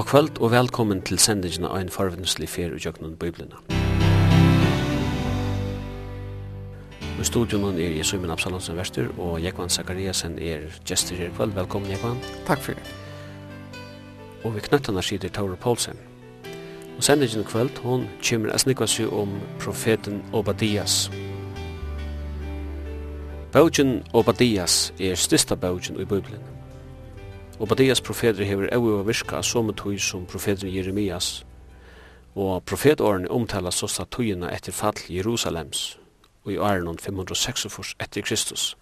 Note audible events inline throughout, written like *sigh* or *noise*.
God kvöld og velkommen til sendingen av en forvindelig fer og jøgnen biblina. I studion er jeg Søymen Absalonsen Vester og Jekvan Zakariasen er gestur her kvöld. Velkommen, Jekvan. Takk for det. Og vi knøttene sider Tauro Poulsen. Og sendingen kvöld, hon kommer å snikke seg om profeten Obadias. Bøgjen Obadias er styrsta bøgjen i biblina. Obadias profeter hever evig virka som tøy som profeter Jeremias, og profetårene omtales så at tøyene etter fall Jerusalems, og i åren 546 etter Kristus.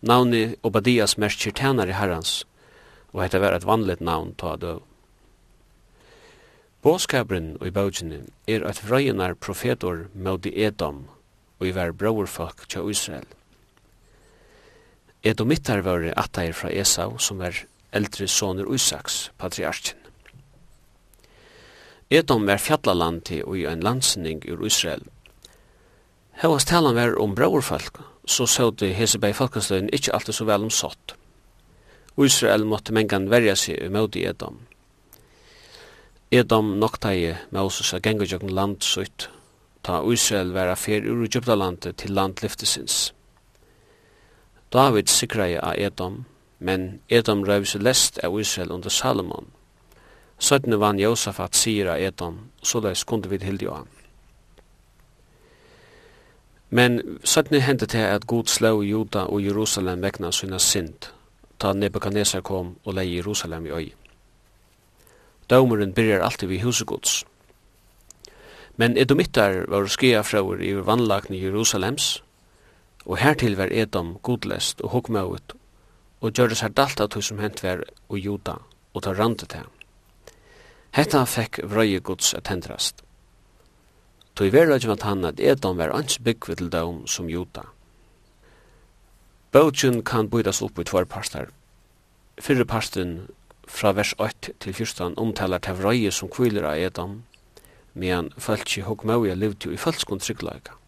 Navni Obadias merker tjener i herrens, og hette var et vanligt navn ta døv. Båskabren og i bøgjene er at vrøyenar profetor møte Edom, og i vær brorfolk til Israel. Edomittar var attair fra Esau, som er eldre soner Isaks, patriarchen. Edom var fjallalandi og i en landsning ur Israel. Hevast talan var om braurfolk, så sådde Hesebei Falkansløyen ikkje alltid så vel om sott. Israel måtte mengan verja seg umød i Edom. Edom noktaie Moses a gengur jøkken land sutt, ta Israel vera fer ur Egyptalandet til land lyftesins. David sikrai av Edom, men Edom røvs lest av Israel under Salomon. Søttene vann Josafat sier av Edom, så leis kunde vi hildi av. Men søttene hendte til at god slå Juda og Jerusalem vekna sina sint, ta Nebuchadnezzar kom og leie Jerusalem i øy. Dømeren byrjar alltid vi husegods. Men edomittar var skia fraur i vannlagni Jerusalems, Og hertil var Edom godlest og hokmøvet, og gjør det seg dalt av tog som hent var og juda, og ta rande til. Hetta fekk vrøye gods at hendrast. Toi vera ikke vant han at Edom var ans byggve til døm som juda. Bøtjen kan bøydas opp i tvar parster. Fyrre parsten fra vers 8 til 14 omtalar til vrøye som kviler av Edom, medan fölkje hokmøvet levde jo i fölkskon trygglaika.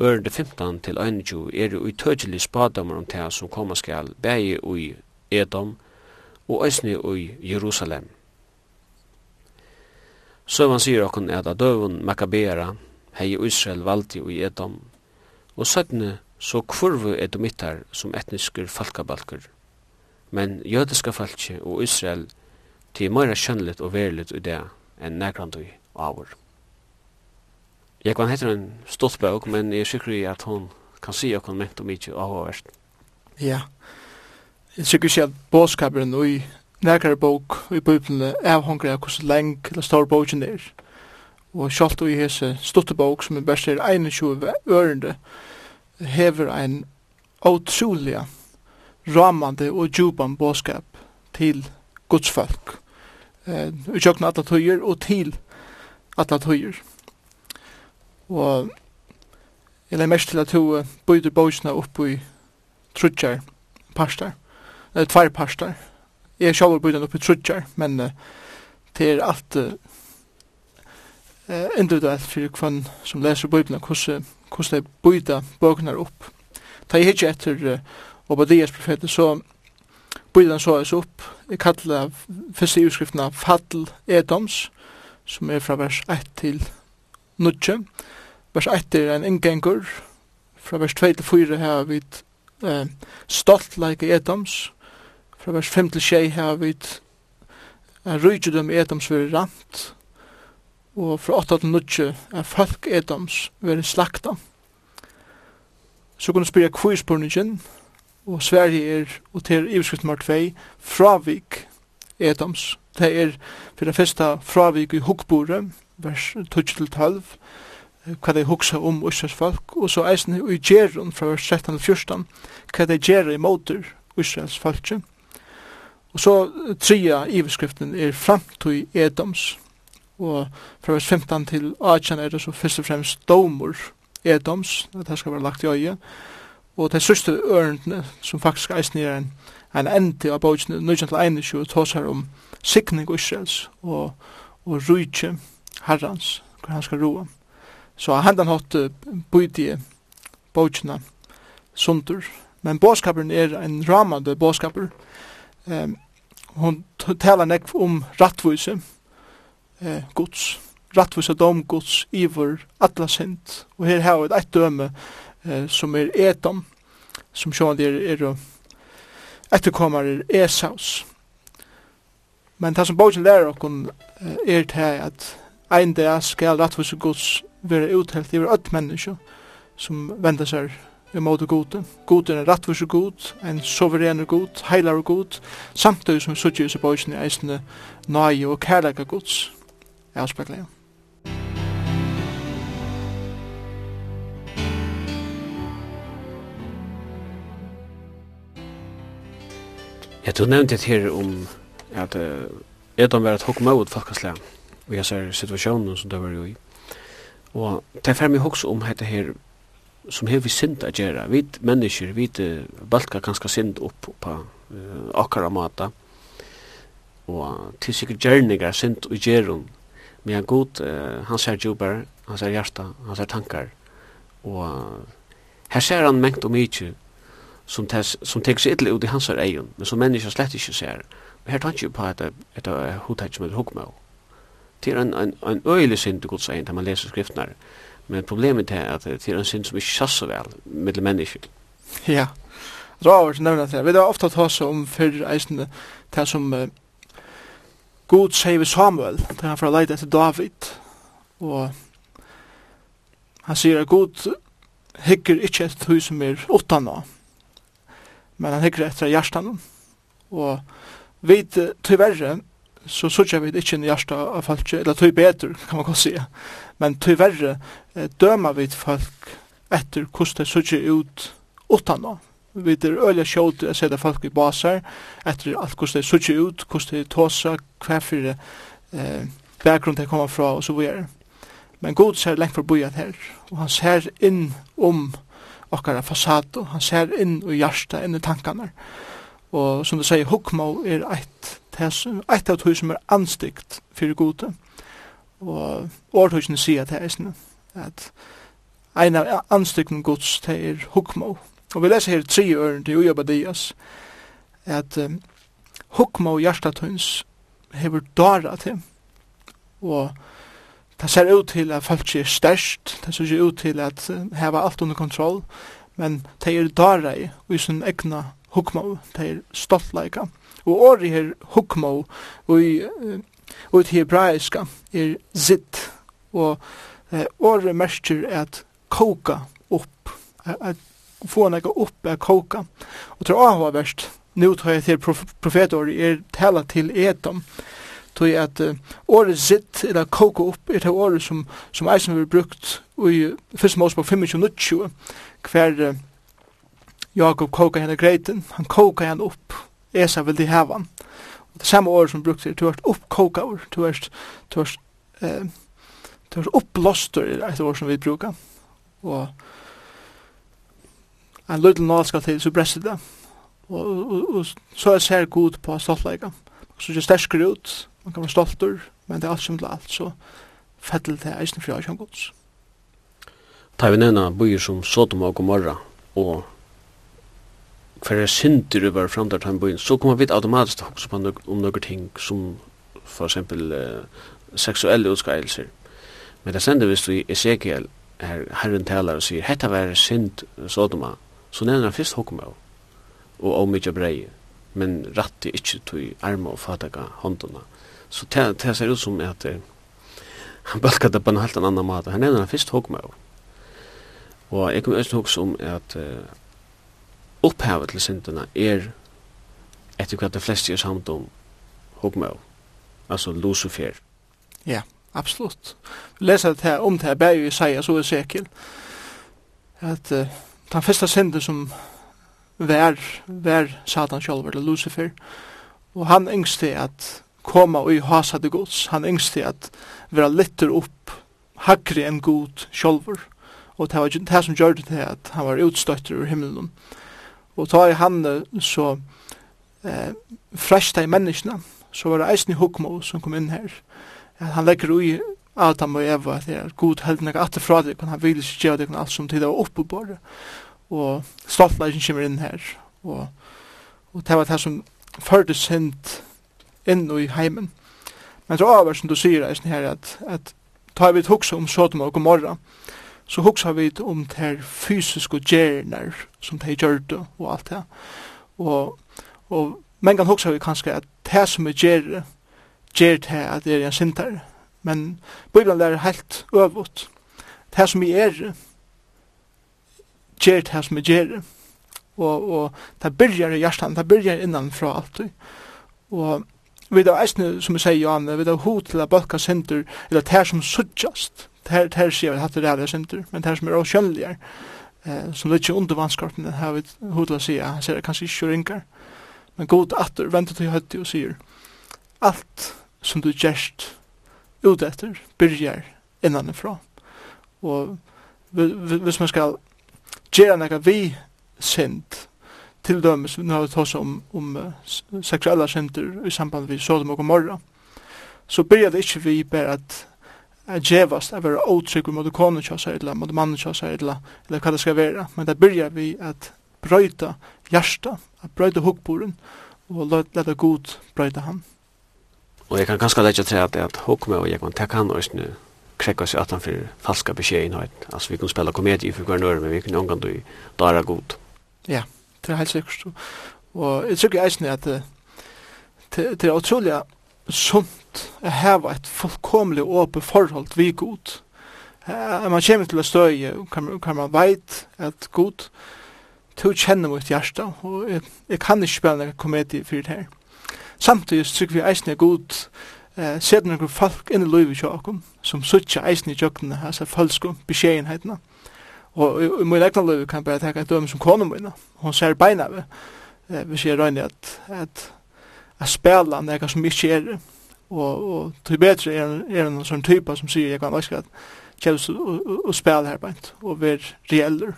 Ørende 15 til 21 er i tøtjelig spadommer om det som kommer skal bæge i Edom og æsne i Jerusalem. Søvan sier okken at at døven Makkabera hei Israel valdi i Edom og søttene så kvorvu edomittar som etniskur falkabalkur. Men jødiska falki og Israel til meira kjønnligt og veriligt i det enn negrandui avur. Jeg kan hette en stolt bøk, men jeg er sikker at hun kan si okkur ment om ikke avhåverst. Ja. Jeg sikker ikke at bådskaperen ui i nærkare bok i bøyblene er hongre av hos leng eller stor boken er. Og sjalt ui hese storte bok som er best er 21 ørende hever ein utrolig ramande og djupan båskap til gudsfolk. Eh, Utsjøkna atlatøyer og til atlatøyer. Og jeg legger mest til at hun bøyder bøysene opp i trutjar parster, eller tvær parster. Jeg sjálfur bøyder opp i trutjar, men uh, det er alt uh, individuelt for hvem som leser bøyblene, hvordan, hvordan de bøyder bøkene opp. Da jeg hittir etter uh, Obadias profetet, så bøyder han så oss opp. Jeg kallar det første utskriftene Fadl Edoms, som er fra vers 1 til 9 vers 1 er en inngengur, fra vers 2 til 4 har vi eh, stolt like Edoms, fra vers 5 til 6 har vi en rydgjudum Edoms veri rant, og fra 8 til 9 er folk Edoms veri slakta. Så kunne spyrja kvispurningin, og Sverige er, og til iverskrift nummer 2, fravik Edoms. Det er for det første fravik i Hugbore, vers 12 til 12, hva de hugsa om Israels folk, og så eisen i gjerun fra vers 13 til 14, hva de gjerra i måter Israels folk. Og så tria iverskriften er framtøy Edoms, og fra vers 15 til 18 er det så først og fremst domur Edoms, at det skal være lagt i øye, og det sørste ørendene, som faktisk eisen er en, en endi av bøkene, 19 til 21, her om sikning Israels og, og rujtje herrans, hvor han skal roa. Så han hatt bøydige bøytjene sundur. Men båskaperen er en ramande båskaper. Um, hon talar nek om rattvise, eh, gods, rattvise domgods, ivor, atla sint. Og her har vi et døme eh, som er etom, som sjåan er, er etterkommar er esaus. Men det som bogen lærer okkon er til at ein dag skal rattvise gods vera uthelt yfir öll menneske som venda seg måte gode. Gode er rettvis god, en soveren god, heilar god, samtidig som suttje i bøysene eisende nøye og kærleika gods. Jeg avspekler igjen. Ja, du nevnte det her om at uh, Edom var et hokk hokkmøvd folkaslag og jeg ser situasjonen som det var jo i. Og det er ferdig hoksa om dette her som har vi synd å gjøre. Vi mennesker, vi balkar ganske synd opp på uh, akkara mata. Og til sikkert gjerninger synd og gjeron. Men jeg god, uh, han ser jobber, han ser hjarta, han ser tankar. Og uh, her ser han mengt og mykje som, tes, som tek seg ytterlig ut i hans egen, men som mennesker slett ikke ser. Men her tar han ikke på et, et, et, et, et, et, et, det er en, en, en øyelig synd til Guds egen, da man leser skriftene. Men problemet er at det er en synd som ikke sjass så vel, mellom mennesker. Ja, Robert nevner det. Vi har ofte tatt oss om fyrre eisende det som uh, God sier ved Samuel, det han får leide etter David. Og han sier at God hikker ikke etter hus som er åttan nå, men han hikker etter hjertan. Og vi, tyverre, så sørger vi ikke en hjärsta av folk, eller tog bedre, kan man godt säga. Men tog verre eh, dømer vi folk etter hvordan det sørger ut utan nå. Vi er øyelig sjålt å sette folk i baser, etter alt hvordan det sørger ut, hvordan det tåser, hva for eh, bakgrunn det kommer fra, og så videre. Men god ser lengt for byen her, og han ser inn om okkara fasado, han ser inn i hjärsta, inn i tankarna. Og som du sier, hukmo er eit det er av tog som er anstikt fyrir gode. Og årtøysene sier at det er at ein av anstikten gods det er hukmo. Og vi leser her tre øren til Uja Badias at um, hukmo hjertatøyns hever dara til og det ser ut til at folk er størst, det ser ut til at uh, heva alt under kontroll, men det er dara i, og i sin egna hukmo, det er stoltleika. Og åri her hukmo og i, og hebraiska er zitt og eh, året merker at koka opp at få nekka opp er koka og til åhva verst nu tar jeg til prof profetåret er tala til etom tog at uh, året sitt eller koka opp er det året som, som eisen vil brukt i fyrst måsbok 25-20 hver uh, Jakob koka henne greiten han koka henne opp Esa vil de hava. Og det samme året som brukt er, du ert oppkokaur, du har du har eh, du ert opplåstur, er et år som vi brukar. Og en liten nål skal til, så brestet det. Og, og, og så er ser god på stoltleika. Så kan så sterskere ut, man kan være stoltur, men det er alt som til alt, så fettel til eisen fri av kjøngods. Ta vi nevna byer som Sodom og Gomorra og hver er synder over bare framdart han bøyen, så kommer vi automatisk til å huske på om noen ting som for eksempel uh, seksuelle utskeielser. Men det sender vi i Ezekiel, her, herren taler og sier, hetta var synd Sodoma, så nevner han fyrst hokma og og om mykje brei, men ratti ikkje tog arma og fataka håndona. Så det, ser ut som at uh, han balkar det på en helt annan mat, han nevner han fyrst hokma og og jeg kommer også til å om at uh, opphavet til syndene er etter hva de fleste er samt om hopmøv, altså Lucifer. Ja, absolutt. Vi leser det her om det her bare i seg, så er sikker at uh, den første synden som vær, vær Satan selv, eller Lucifer, og han yngste at koma og i hasa hasade gods, han yngste at vera litter opp hakre enn god sjolver, og det var det som gjør det til at han var utstøtter ur himmelen, Og ta i han så eh, fresta i menneskene, så var det eisen i hukmo som kom inn her. Han legger ui Adam og Eva, det er god helden jeg atter fra deg, han vil ikke gjøre deg alt som tid var oppe på det. Og stoltleisen kommer inn her, og, og det var det som førte sint inn i heimen. Men så avhver som du sier eisen her, at, at tar vi et hukse om Sodom og Gomorra, så hugsa vi om ter fysiske gjerner som de gjør det og alt det. Og, og men kan hugsa vi kanskje at det som er gjer, gjer det at det er en sinter. Men Bibelen er helt øvut. Det som vi er, gjer det som er gjer. Og, og det byrjar i hjertan, det byrjar innanfra alltid. Og vi da eisne, som vi sier, Johan, vi da hod til a balka sinter, eller det som suttjast her her sier vi hatt det där center men här som är oskyldiga eh som lite under vanskorpen det har vi hur att han så det kanskje ikke rinkar men god åter vänta til hötti og sier, alt som du gest ut etter, börjar innanifra. Og hvis man skal gjøre noe vi sint til dømes, nå har vi tås om, om uh, seksuelle synder i samband med Sodom og Gomorra, så byrja det ikke vi bare at djevast at være åtrygg mot konen kjøs eller mot mannen kjøs eller, eller hva det skal være. Men det byrja vi at brøyta hjärsta, at brøyta hukkboren, og leta god brøyta han. Og jeg kan ganske lege til at, at hukkme og jeg kan takke han oss nu, krekka seg at han fyrir falska beskjedenhet. Altså vi kan spela komedie for hver nøyre, men vi kan omgang du dara god. Ja, det er helt sikkert. Og jeg tror ikke eisen at det, det er utrolig sunt godt å heve et fullkomlig åpe forhold vi god. Uh, man kommer til å støye, kan, kan man veit at god, to kjenner mot hjärsta, og jeg, jeg kan ikke spille noen komedie for det her. Samtidig trykker vi eisen er god, eh, ser noen folk inn i livet til oss, som suttje eisen i jøkkene, altså falske beskjedenhetene. Og i min egna liv kan jeg bare tenke et døme som kone min, hun ser beina ved, eh, hvis jeg røyner at, at, at spela nekka som ikke er det og, og til bedre er, er en sånn typa som sier jeg kan også kjøles og, og, og spille her beint og være reeller.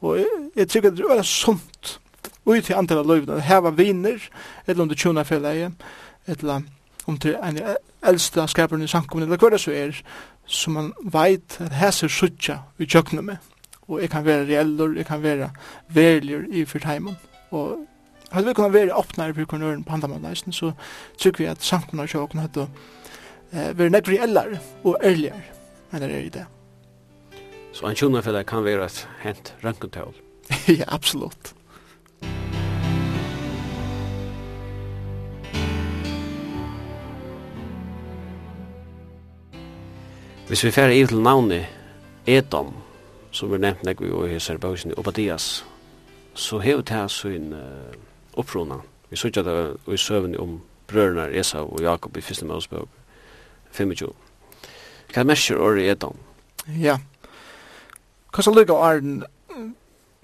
Og jeg, jeg tykker det er sunt og til antall av løyvene. Heva viner eller om det tjona felleie eller om til en eldste skaperen i samkommunen eller hva det så er som man veit at hæser suttja i kjøkkenet med. Og jeg kan være reeller, jeg kan være verlier i fyrtheimen og Hadde vi kunnet være åpnere på kornøren på handamannleisen, så tykker vi at samkomna og sjåkene hadde eh, være nekk reellere og ærligere enn det er i det. Så en tjona for kan være et hent rønkentøl? *laughs* ja, absolutt. Hvis vi færre i til navnet Edom, som vi nevnt nekk vi og i Serbausen i Obadias, så hevet her sin... uh, opprona. Vi sørger det i søvn om brødrene Esau og Jakob i første Mosebøk 25. Hva merker året er da? Ja. Hva så lykker åren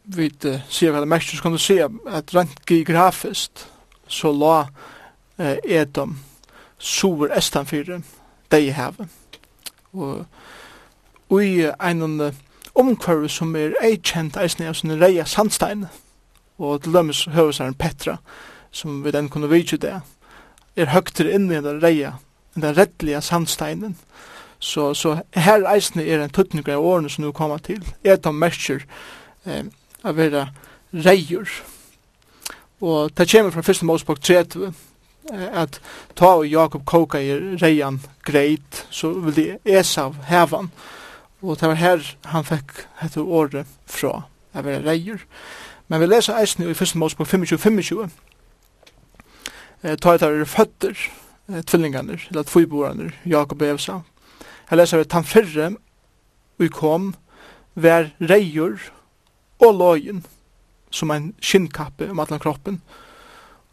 vi sier hva det mest så kan du se at rent geografisk så la eh, Edom sover estanfyrir deg i havet. Og i en omkvarve som er eikjent eisne av sånne reia sandsteine og til dømes høvesaren Petra, som vi den kunne vidtje det, er høgtere inn i den reia, den rettlige sandsteinen. Så, så her eisne er en tuttning av årene som nu kommer til. Er de mersker eh, av være reier. Og det kommer fra 1. Mosebok 30, eh, at ta og Jakob koka i reian greit, så vil de Esav hevan. Og det var her han fikk hette året fra, av være reier. Men vi leser eisen i første mås på 25-25. Eh, ta etter er føtter, eh, tvillingene, eller tvoiborene, Jakob og Evsa. Jeg leser at han fyrre, vi kom, vær reier og lojen, som en skinnkappe om alle kroppen,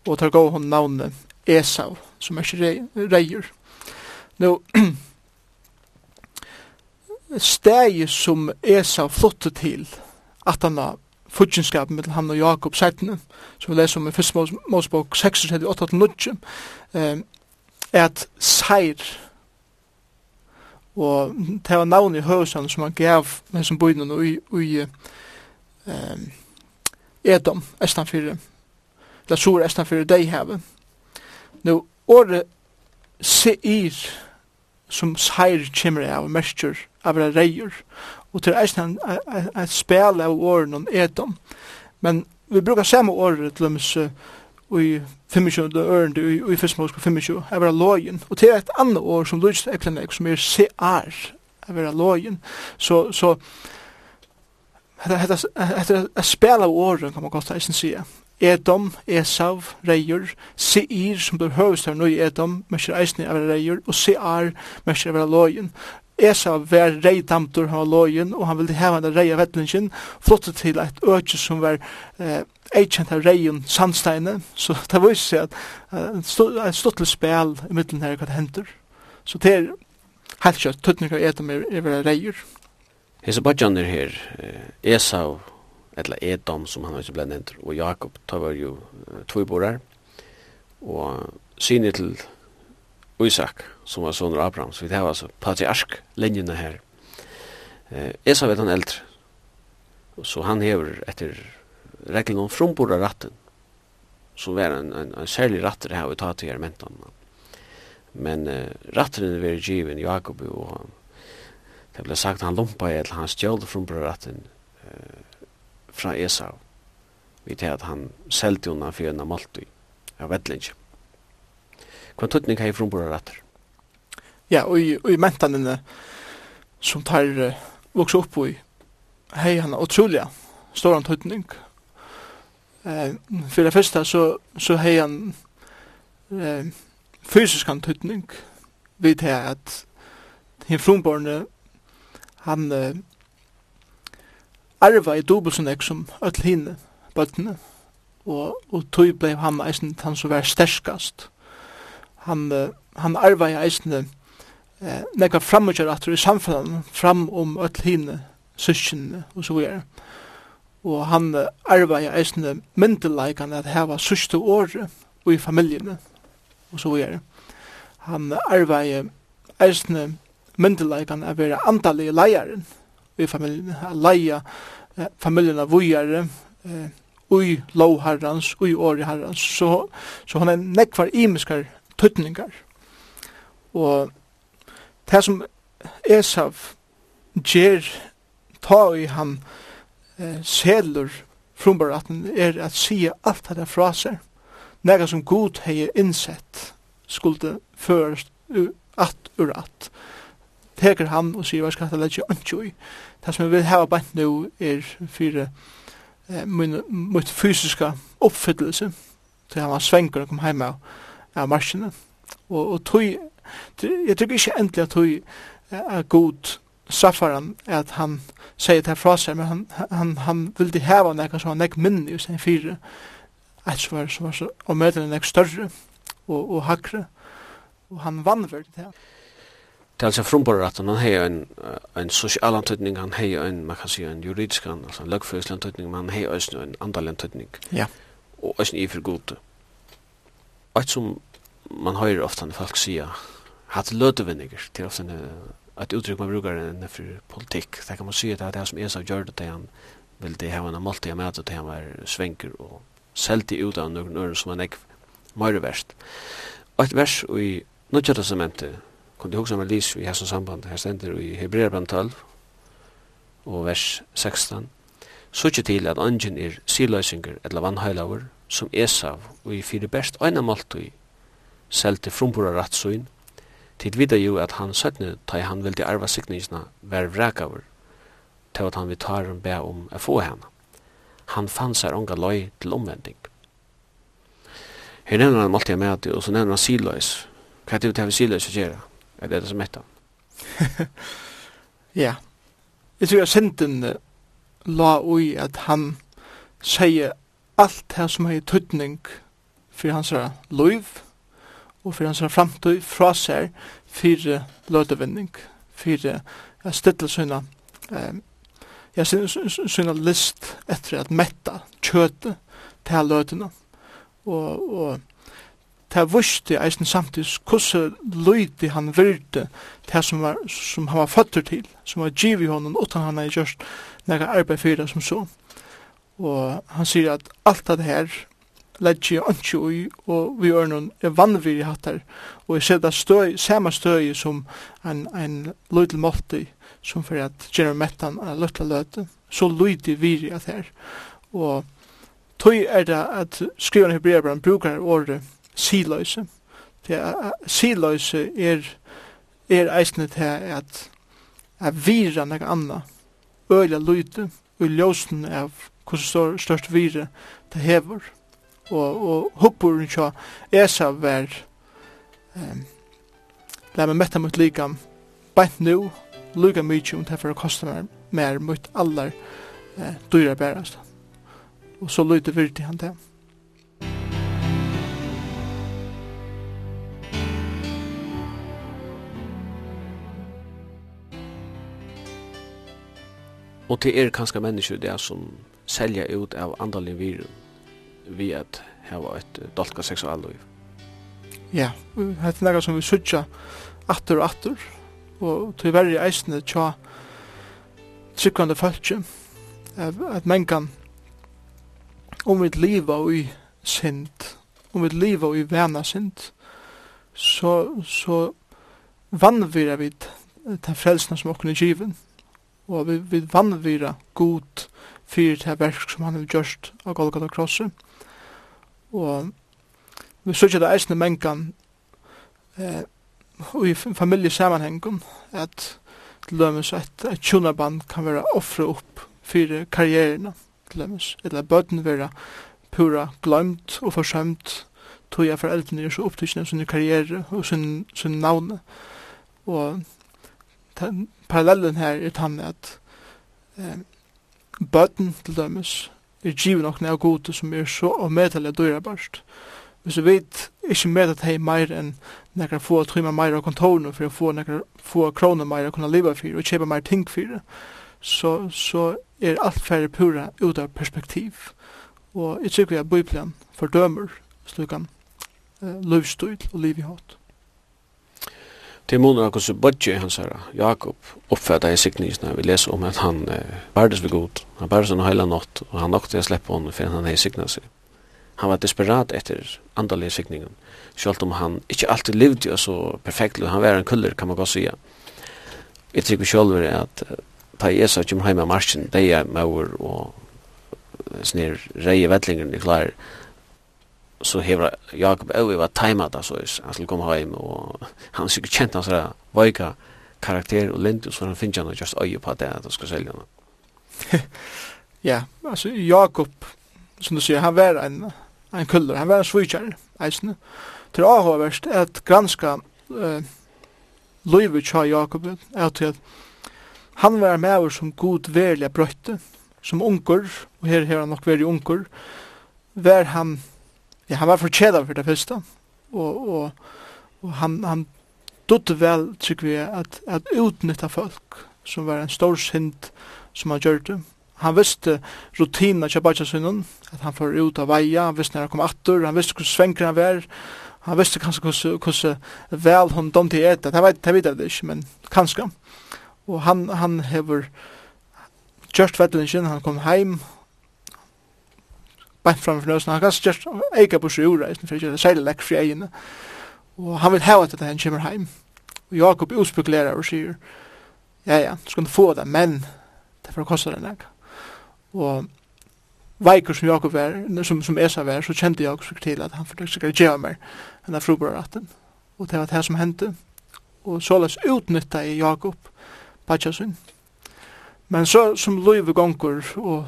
og tar gå hon navnet Esau, som er ikke reier. Nå, steg som Esa flottet til, at han har fudgenskapen mellom han og Jakob sættene, som vi leser om i 1. Mosebok 36-8-9, er at seir, og det var navnet i høysen som han gav med som bøyden og i, i um, Edom, Estanfyrir, eller Sur Estanfyrir, deg heve. Nå, året seir som seir kommer av, mersker av reier, og til eisen et spel av åren om edom. Men vi brukar samme året til dem i 25 øren, i i fyrstmål 25 er vera lojen og til et annet år som lyst eklenek som er CR er vera lojen så, så Hetta er spela av åren, kan man godt eisen sige. Edom, Esav, Reijur, Seir, som blir høvest her nå i Edom, mest eisen er Reijur, og Seir, mest er vera lojen. Esa var reidamtur av lojen, og han ville heva den reia vettlingen, flottet til eit økje som var eh, eikjent av reion sandsteine, så det *laughs* var seg at uh, st stått til spil i middelen her hva det henter. Så det er helt kjøtt, tøtning av etam er, er reier. Hesa badjaner her, Esa og eller Edom som han også ble nevnt, og Jakob, det var jo uh, tvoi borar, og synet til Isak, som var sonur Abraham, så vi tar altså patriark linjene her. Eh, Esau er han eldre, så han hever etter reglen om fromborda ratten, som var en, en, en særlig ratter her vi tar til her mentan. Men eh, ratteren var given Jakob, og det ble sagt han lumpa i, eller han stjål fromborda ratten eh, fra Esau, vi tar at han selte unna fyrir enn av Maltøy, av hva tøtning hei frumbora rattar? Ja, og i, og i mentanene som tar uh, vokse opp i hei han utrolig stor han tøtning. Eh, for det første så, så hei han eh, fysisk han tøtning vid hei at hinn frumborne han uh, arva i dubbelsenegg som öll hinne bøttene og, og tog blei han eisen han som var sterskast han, han arva i eisende eh, nekka framutgjør at i samfunnet fram om öll hine syskjene og så videre. Og han arva i eisende myndelaikene at heva syste året i familjene og så videre. Han arva i eisende myndelaikene at vera antallige leiaren i familjene, at leia eh, familjene vujare eh, ui lovharrans, ui åri herrans. Så, så han er nekvar imiskar tøtningar. Og det som Esav gjer ta i han eh, selur frumbaratten er at sige alt det fra seg. Nega som god hei innsett skulle først at ur at. Teker han og sier, hva skal jeg lage ikke i? Det som jeg vil hava bant nu er fyrir eh, min, mitt fysiska oppfyllelse til han var svengur og kom heima og av marsjene. Og, og tog, jeg tykker ikke endelig at tog er god straffaran at han sier det fra seg, men han, han, han vil de heva nekka som han nek minni i sin fire, et som var, som var så, og møtene nek større og, og hakre, og han vann vel det her. Det er altså frumbordet at han har en, en sosial antydning, han har en, man kan si, en juridisk, altså en løgførsel antydning, men han har også en andal antydning. Ja. Og også en ifer gode ett som man hör ofta når folk säger hat lötevinniger till ofta et uttrykk man brukar enn for politikk. Det kan man se at det er det som är så gör det han vil det hava en måltid med at han var svenker og sälti ut av noen øren som han är mer Og et vers i Nødja testamentet kunde jag också med lys i här samband her stender i Hebreerbrevet 12 og vers 16 så ikke til at angen er siløysinger eller vannheilaver som Esav og i fire best øyne måltøy selv til frumbura rattsøyn, til vidda jo at han søtne ta han vildi arva sikningsna vær vrakaver til at han vil ta en be om å få henne. Han fann seg unga løy til omvending. Her nevner han måltøy med og så nevner han siløys. Hva er det vi tar siløys *laughs* å gjøre? Er det det som heter? Ja. Jeg tror jeg sendte la ui at han sier alt det som er tøytning for hans liv og for hans framtid fra seg for løtevinning, for å stille sine um, jeg synes list etter at metta kjøtet til løtene. Og, og det vurste eisen samtidig hvordan løyde han virte det som, var, som han var føtter til, som var givet i hånden, utan han har gjort noe arbeid for det som så. Og han sier at alt det her legger jeg ikke og vi gjør noen er vannviri hattar, og jeg ser det støy, samme støy som en, en løydel måltid, som fyrir at gjerne mettan er løtla løte, så løydig viri at her. Og tøy er det at skrivan hebreabran brukar året siløyse. Siløyse er, er eisne til at at vira nek anna, øyla løyde, og ljósen av hvordan står størst vire det hever. Og, og hoppuren tja Esa var um, la meg metta mot likam bænt nu lukka mykje om det for å kosta mer, mer mot allar eh, dyra bærast. Og så lyder virti han det. Og til er kanskje mennesker det som selja ut av andalig virun vi at hava et dolka seksualliv. Ja, det er nakað som vi sutja atter og atter, og til verri eisne tja tryggvande fólki at mengan om vi liva i synd om vi liva i vana synd så, så vannvira vi ta frelsna som okken er given og vi, vi vannvira god fyrir til verk som han har gjort av Golgata Krosset. Og vi sørger det eisne mengan eh, i familiesammanhengen at til dømes at et tjonarband kan være offre opp fyrir karrierina til dømes, eller bøten være pura glömt og forsømt tog jeg foreldrene er så opptrykkende sin karriere og sin, sin navne. Og parallellen her er tannet at eh, bøtten til dømes er givet nok nær gode som er så og medtallet døyre børst. Hvis du vet ikke med at hei meir enn nekra få trymme meir av kontorene for å få nekra få kroner meir å kunne leva for og kjøpe meir ting for så, så er alt færre pura ut av perspektiv. Og jeg tykker at Bibelen fordømer slukan uh, livsstil og liv i hatt. Det måneder han kanskje bodje han herre, Jakob, oppfattet i sikningsene. Vi leser om at han eh, bærdes ved god. Han bærdes en hele natt, og han nokte jeg slipper henne for han hei sikna seg. Han var desperat etter andalige sikningen, selv om han ikke alltid levde jo så perfekt, han var en kuller, kan man godt sige. Jeg tykker selv at ta i Esa kommer hjemme av marsjen, det er maur og snir reie vettlingen i klar, så hever Jakob Øy var timet da så. Han skulle komme hjem og han sikkert kjent hans der veika karakter og lint så han finner han just øye på at han skal selge han. ja, altså Jakob som du sier, han var en, en kuller, han var en svitjar, eisne. Til avhåverst er at granska uh, Løyve tja Jakob er til at han var med som god verlig brøyte, som unger, og her har han nok vært unger, var han ja, han var fortjeda for det første, og, og, og han, han dodde vel, tykker vi, at, at utnytta folk, som var en stor synd som han gjørte. Han visste rutina til Bajasynnen, at han får ut av veia, han visste når han kom attur, han visste hvordan svenker han var, han visste kanskje hvordan, hvordan vel hun dom til etter, det vet, det vet jeg ikke, men kanskje. Og han, han hever gjørst vettelingen, han kom heim, bænt fram for nøsene. Han kan just eika på seg ura, for ikke det særlig lekk fri egene. Og han vil hava til det han kommer heim. Og Jakob utspekulerer og sier, ja, ja, du skal få det, men det får kosta det nek. Og veikur som Jakob er, som, som Esa var, så kjente Jakob seg til at han fyrir seg å gjøre mer enn av frubrorratten. Og det var det som hendte. Og såles utnytta i Jakob, Pachasun. Men så som Louis gonger og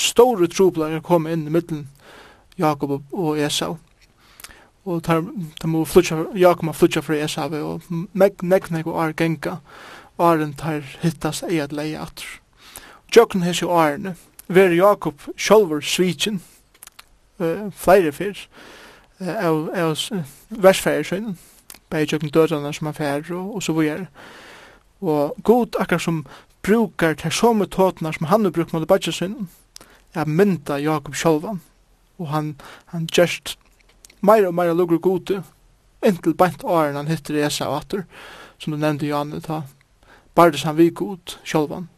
store troblager kom inn i middelen Jakob og Esau. Og tar, tar må flutja, Jakob må flutja fra Esau og meg, nek nek og ar genga. Aren tar hittast eget leie atter. Jokken hessi jo arene. Ver Jakob sjolver svitjen uh, flere fyr av uh, versfærer sønnen. Bei jokken dødrande som er og, og så vujer. Og god akkar som brukar til samme tåtene som han har brukt mot badgesønnen er mynda Jakob sjálvan. Og han, han just meira og meira lugur gode, entil bænt åren han hittir Esa og atur, som du nevnte Janne, ta bardes han vi god sjálvan,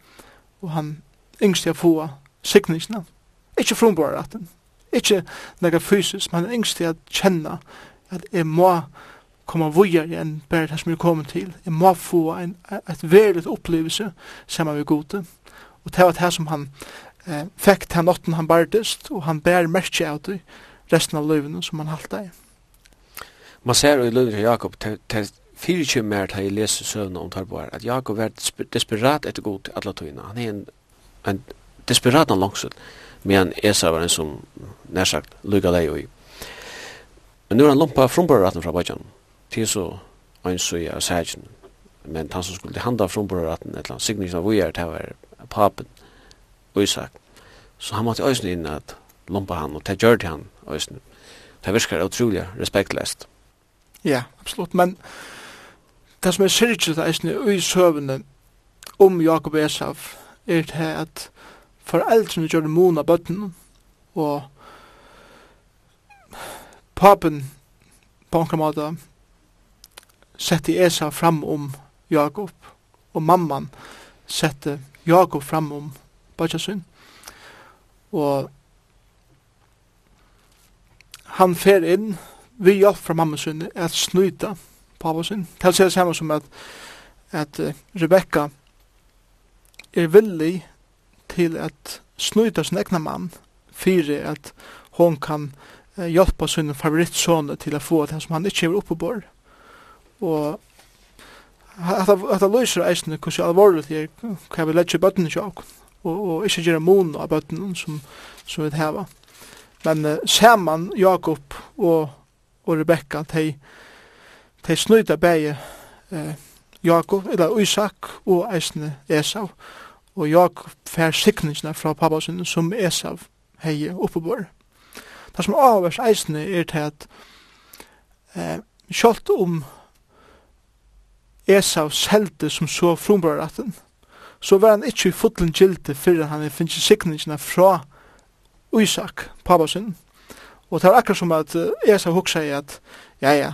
og han yngst til å få sikningsna. Ikke frumborraten, ikkje nega fysisk, men yngst til å kjenne at jeg må komma vujar enn bare det som jeg kommer til. Jeg må få en, et verligt opplevelse sammen med gode. Og det var det som han eh, fekt han notten han bardist, og han bær merke av det resten av løyvene som han halta i. Man ser i løyvene til Jakob, til fyrir kjum mer til jeg leser søvna om Tarboar, at Jakob var desperat etter god til alle tøyna. Han er en, en desperat han langsul, men Esa var en som nærsagt lukka deg i. Men nu er han lompa frumbarraten fra Bajan, til så ein søy av sægen, men han som skulle handa frumbarraten, et eller annet, signisna vujar, det var papen, og Isak. Så han måtte øyne inn at lompa han, og det gjør det han øyne. Det virker utrolig respektløst. Ja, absolutt, men det som er syrkjøt øyne i søvnene om Jakob Esav, er det at foreldrene gjør det mona bøtten, og papen på en måte sette Esav fram om Jakob, og mamman sette Jakob fram om bætja sin. Og han fer inn vi hjelp fra mamma sin at snuta pappa sin. Det ser samme som at, at Rebecca er villig til at snuta sin egna mann fyrir at hon kan hjelpa sin favorittsone til å få det som han ikke er oppe på. Og at det løser eisen hvordan alvorlig det er hva vi lett seg bøttene til åkken og, og ikke gjøre mon av bøttene som, som vi har. Men uh, Saman, Jakob og, og Rebekka, de, de snøyda begge uh, Jakob, eller Isak og eisne Esau. Og Jakob fær sikningene fra pappa sin som Esau hei oppebor. Det som avvers eisne er til at eh, kjølt om Esau selte som så frumbrøratten, så var han ikkje i fotlen gildi fyrir han finnst signingina fra Isak, pappa sin. Og det var akkurat som at jeg skal hugsa i at, ja, ja,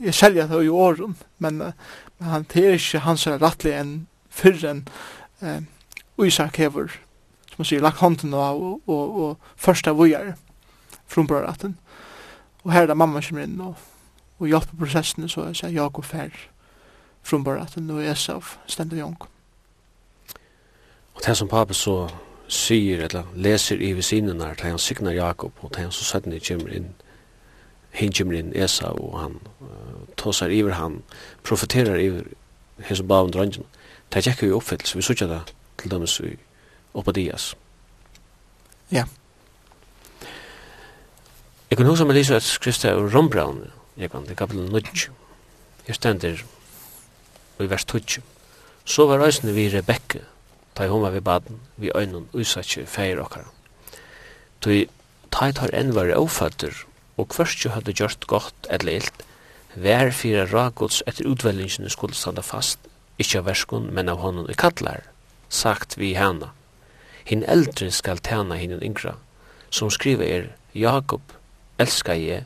jeg selger det i åren, men, men han det er ikkje hans rettelig enn fyrir enn eh, Isak hever, som man sier, lagt hånden av og, og, og første vujar frumbrøraten. Og her er det mamma som er inn og, og hjelper prosessene, så jeg sier Jakob fra frumbrøraten og Esau stendur jonk det som pappa så sier, eller leser i visinen her, det han signer Jakob, og det han så sett kommer inn, hin kommer inn Esa, og han uh, tåsar iver, han profeterer iver hans og bavn drangen. Det er ikke i så vi sutja det til dem som oppa dias. Ja. Jeg kan huske meg lise et skriftet av Rombraun, jeg kan det er kapitel 9, jeg stender i vers 12. Så var reisende vi Rebekke, ta i homa vi baden, vi øynun usatsju feir okkara. Tui, ta i tar enn var oføtter, og hverstju hadde gjort gott eller illt, vær fyra ragods etter utvelgingene skulle standa fast, ikkje av verskun, men av honom i kallar, sagt vi hana. Hin eldre skal tjana hinn yngra, som skriver er, Jakob, elska jeg,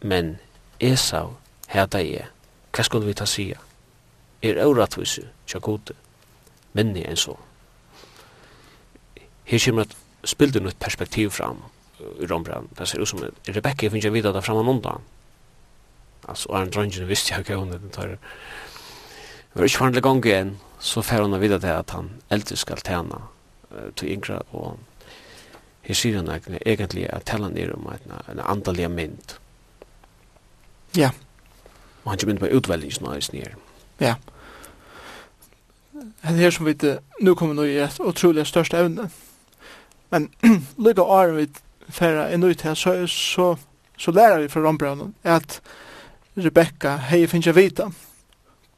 men Esau, heta jeg. Hva skulle vi ta sia? Er auratvisu, tja gode minni enn så. Her kommer at spilder nytt perspektiv fram i Rombrand. Det ser ut som Rebecca finner jeg videre der framme undan. Altså, og en dronjen visste jeg ikke hun den tar. Det var ikke vanlig gang igjen, så fer hun videre til at han eldre skal tjene til yngre, og her sier hun egentlig at tellen er om en andalig mynd. Ja. Og han kommer inn på utvelgingen av oss nere. Ja. Ja det her som vi nu kommer nå i et utrolig største evne. Men lykke åren vi færre er ut her, så, så, så lærer vi fra Rombraunen at Rebecca, hei finnes jeg vita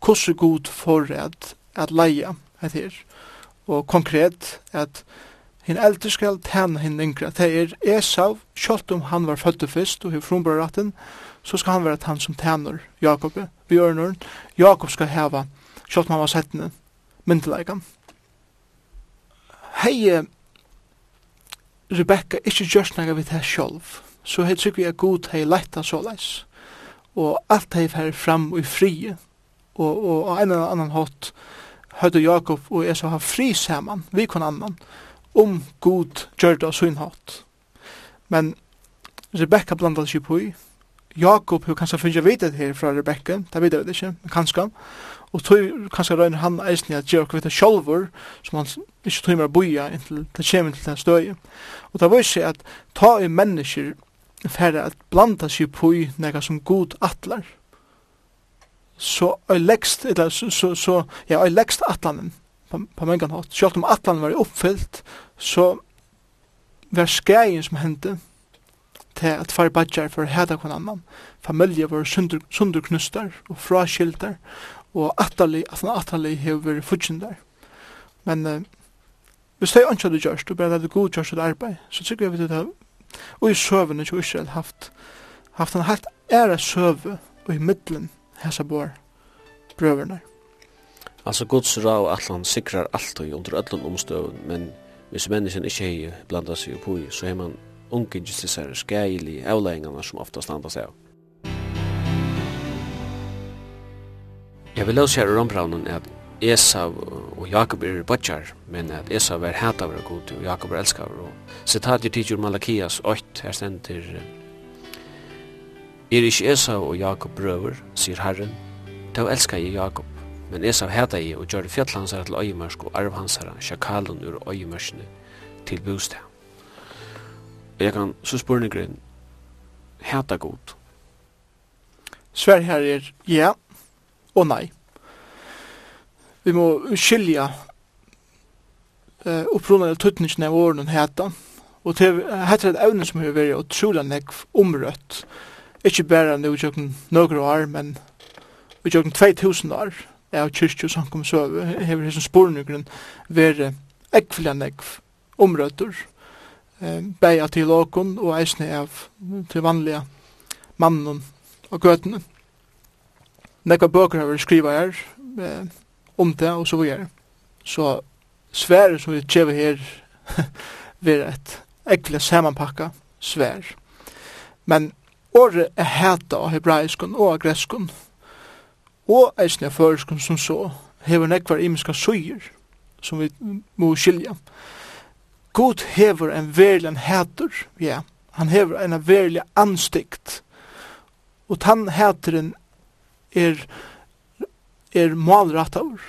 hvordan god for at, at leia et her. Og konkret at hin eldre skal tjene hin yngre. Det er Esau, selv om han var født først og hefur frumbrøratten, så skal han være han som tjener Jakob. Vi gjør Jakob skal heva, selv om han var settende, myndeleika. Hei Rebecca ikkje gjørst nega vi det sjolv, så hei trykker vi er god hei leita såleis, og alt hei fer fram og i frie, og, og, og en eller annan hatt høyde Jakob og jeg så har fri saman, vi kon annan, om god gjørda og sin hatt. Men Rebecca blandar seg på i, Jakob, hun kanskje finner vite det her fra Rebecca, det vet jeg ikke, men kanskje, og tog kanskje røyne han eisen at gjør kvitt sjolvor, som han ikke tog å boja inntil det kommer til den støye. Og det var ikke at ta i mennesker færre at blanda seg på i nega som god atlar. Så jeg lekst, eller så, så, så ja, jeg lekst atlanen på, på mengan hatt. Selv om atlanen var oppfyllt, så var skreien som hendte til at far badjar for heda kvann annan. Familie var sundur, sundur knustar og fraskildar og atali, at han atterlig hever fudgen der. Men uh, hvis det er ikke du gjørst, og bare det er god gjørst et arbeid, så tykker jeg vi det og i søvende til Israel haft, haft en helt ære søve og i middelen hessa bor brøverne. Altså Guds ra og atlan sikrar alt og under allan omstøvun, men hvis menneskene ikke hei blanda seg på i, så hei man ungen til seg skælig avleggingarna som ofta seg av. Jeg vil også gjøre rombraunen at Esav og Jakob er bøtjar, men at Esav er hæt av god, og Jakob er elskar. Og sitat i tidsjur Malakias 8, her stender Er ikke Esav og Jakob brøver, sier Herren, da elskar jeg Jakob, men Esav hæta jeg og gjør fjallansar til øyemørsk og arvhansara, sjakalun ur øyemørskene til bostad. Og jeg kan så spurninggren hæta god. Sverige her er, ja, og nei. Vi må skilja eh, til tøtningene av årene heta, og til heta et evne som har vært utrolig nekv omrøtt, ikke bare nå i nokre noen år, men i kjøkken 2000 år, av kyrkjø som kom så hever hesson spornugren være ekvelig nekv omrøtter, eh, beia til åkon og eisne av til vanlige mannen og gøtene nekva bøker har vært skriva her eh, om det og så videre. Så svær som vi tjever her vil et ekvile samanpakka svær. Men året er heta av hebraiskun og av og eisne av føreskun som så hever nekvar imiska søyer som vi må skilja. God hever en verilig heter ja, han hever en verlig anstikt, og tann heteren er, er malrattaur,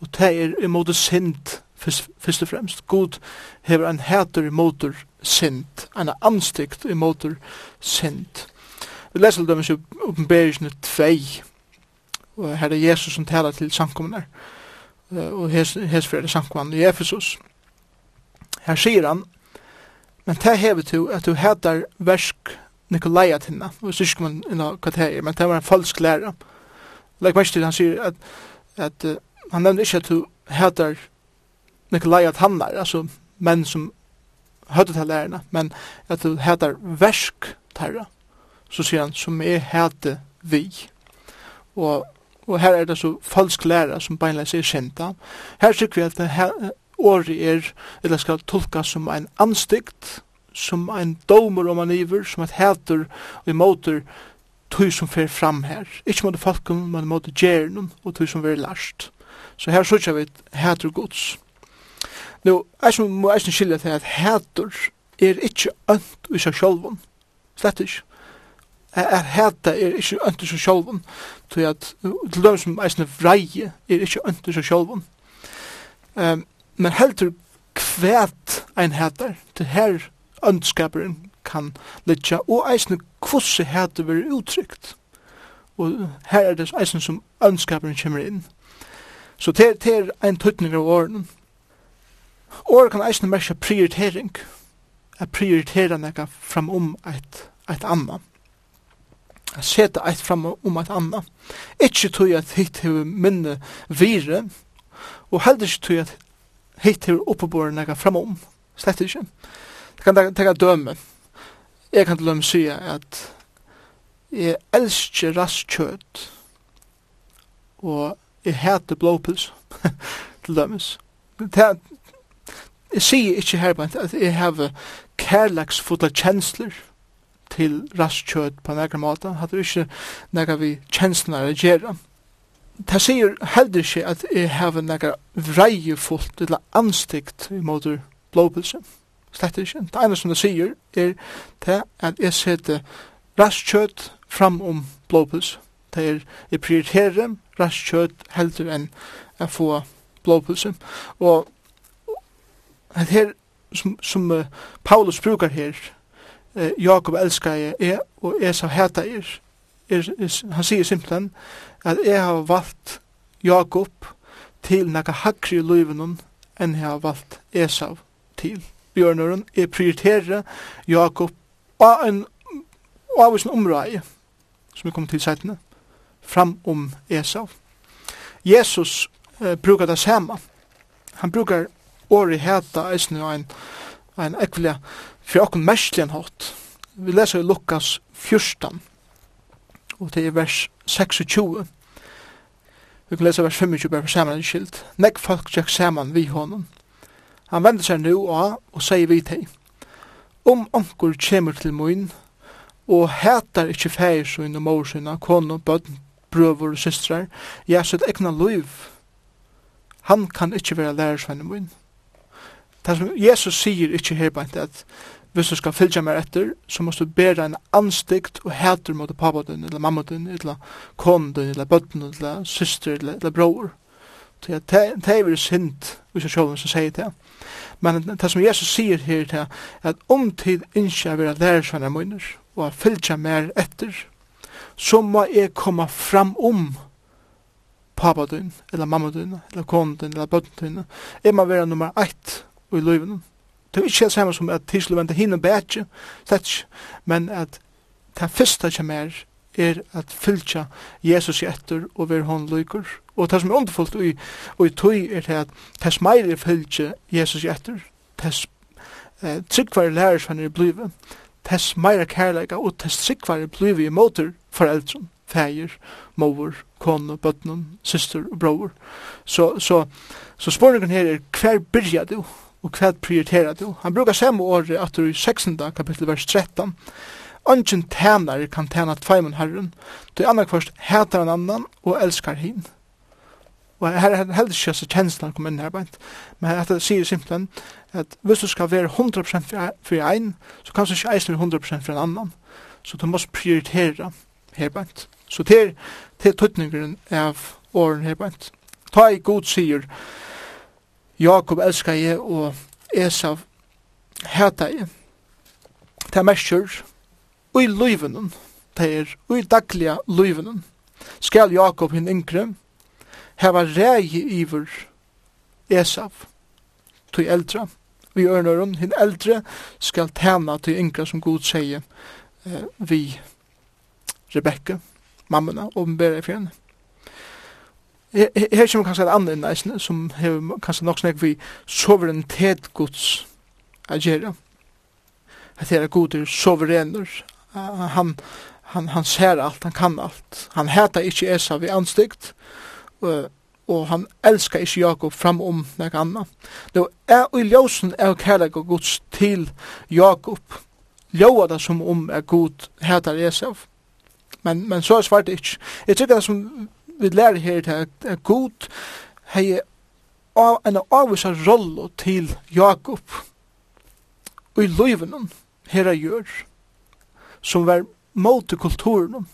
og det er imot sint, først og fremst. God hever en heter imot sint, en anstikt imot sint. Vi leser dem i oppenberingene 2, og her er Jesus som taler til sankommene og hes for det sankommene i Efesus. Her sier han, men det hever til at du heter versk Nikolai tinna, og så ikke man inna hva det er, men det var en falsk lærer. Like mest til han sier at, at uh, han nevner ikke at du heter Nikolai at han er, altså menn som høyde til lærerne, men at du heter versk terra, så sier han som er hete vi. Og, og her er det så falsk lærer som beinleis er kjenta. Her sier vi at det her, året er, eller skal tolkas som en anstigt, som ein domer om han iver, som et hæter og imoter tog som fer fram her. Ikke måtte folken, men måtte gjernen og tog som ver last. Så her sykja vi hæter gods. Nå, jeg som må eisen skilja til at hæter er ikke ønt i seg sjolvun. Slett ikke. Er hæta er ikke ønt i seg sjolvun. Til at, til dem som eisen vreie er ikke ønt i seg sjolvun. Um, men heldur kvæt ein hætar. Til her ønskaperen kan letja, og eisne kvosse hæte veri uttrykt. Og her er det eisne som ønskaperen kommer inn. Så det, det er en tøytning av årene. Året kan eisne merke prioritering, a prioritera fram om eit, eit anna. A seta eit framom eit anna. Ikki tui at hitt hefur minne vire, og heldur ikkje tui at hitt hefur oppeborene nekka framom. Slett. Slett ikkje. Det kan teka døme. Jeg kan til å si at jeg elsker rastkjøt og jeg heter blåpils *laughs* til dømes. Jeg sier ikke her at jeg har kærlagsfotla kjensler til rastkjøt på nekra måte. Hatt det ikke nekra vi kjenslene å gjøre. Det sier heller ikke at jeg har nekra vreiefullt eller anstikt imot blåpilsen slett ikke. Det ene som det sier er det at jeg setter rastkjøtt fram om blåpuls. Det er jeg prioriterer rastkjøtt heldur enn å få blåpulsen. Og det her som, som uh, Paulus brukar her, uh, Jakob elskar jeg er, og jeg sa heta er. er, er han sier simpelthen at jeg har valgt Jakob til nekka hakri i løyvenon enn jeg har valgt Esau til. Asbjørneren er prioritere Jakob av en av en område som vi kommer til sættene fram om Esau. Jesus eh, brukar det samme. Han brukar året heta eisne og en, en ekvelia for okken merskligen hatt. Vi leser i Lukas 14 og det er vers 26. Vi kan lese vers 25 bare for saman en skilt. Nekk folk tjekk saman vi honom Han vender seg nu av og sier vi til Om onkur kjemur til mun og hætar ikkje fægir sin og mor sin, kone, bøtten, brøver og systrar, ja, sitt ekna liv, han kan ikkje være lærersvenn mun. Det som Jesus sier ikkje herbeint at hvis du skal fylgja meg etter, så måst du bæra en anstikt og hætur mot pappa din, eller mamma din, eller konen din, eller bøtten, eller syster, eller, eller bror. Det er vel sint, hvis jeg sjålen som sier det. Men det som Jesus sier her, det er at om tid innskjer vi at lærer seg munner, og at fylgja mer etter, så må jeg komme fram om pappa din, eller mamma din, eller konen din, eller bøtten din. Jeg må være nummer ett i livet. Det er ikke helt samme som at tilsløvende hinne bætje, slett men at det første som er, er at fylgja Jesus i etter og være hånd lykker, Og det som er underfullt og i, og tøy er det at tess meir fylgje Jesus etter, tess eh, tryggvar lærer som han er blivet, tess meir kærleika og tess tryggvar er blivet i måter foreldren, feir, mor, kone, bøtnen, syster og bror. Så, så, så spørningen her er hver byrja du og hver prioriterer du? Han brukar samme året at du i 16. kapitel vers 13 Ongen tænare kan tæna tveimen herren, du annar kvart hætar en annan og elskar hin. Og her er heldig ikke så kjenslen kom inn her beint. Men dette sier simpelthen at hvis du skal være 100% for en, så kan du ikke eisen være 100% for en annan. Så du må prioritere her beint. Så til, til tøtningeren av åren her beint. Ta i god sier Jakob elskar jeg og Esav hata jeg. Det er mersker i løyvenen, det er i daglige løyvenen. Skal Jakob hinn yngre, hava rei iver Esav, tog eldre, vi ørnørum, hin eldre skal tæna til yngre som god sier eh, vi Rebekka, mammuna, åpenbæra i fjerne. Her kommer kanskje et annet innleisende, som hever kanskje nok snakk vi suverenitet gods agera. At her er goder soverener. Han, han, han ser alt, han kan alt. Han heter ikke Esa vi anstygt, og han elskar ikkje Jakob fram om nek anna. Nå er i ljósen er kærleik og gods til Jakob. Ljóa det som om er god hætar Esau. Men, men så er svart ikkje. Jeg tykker det som vi lærer her til at god hei en avvisa rolle til Jakob og i løyvenon her er gjør som var mot kulturen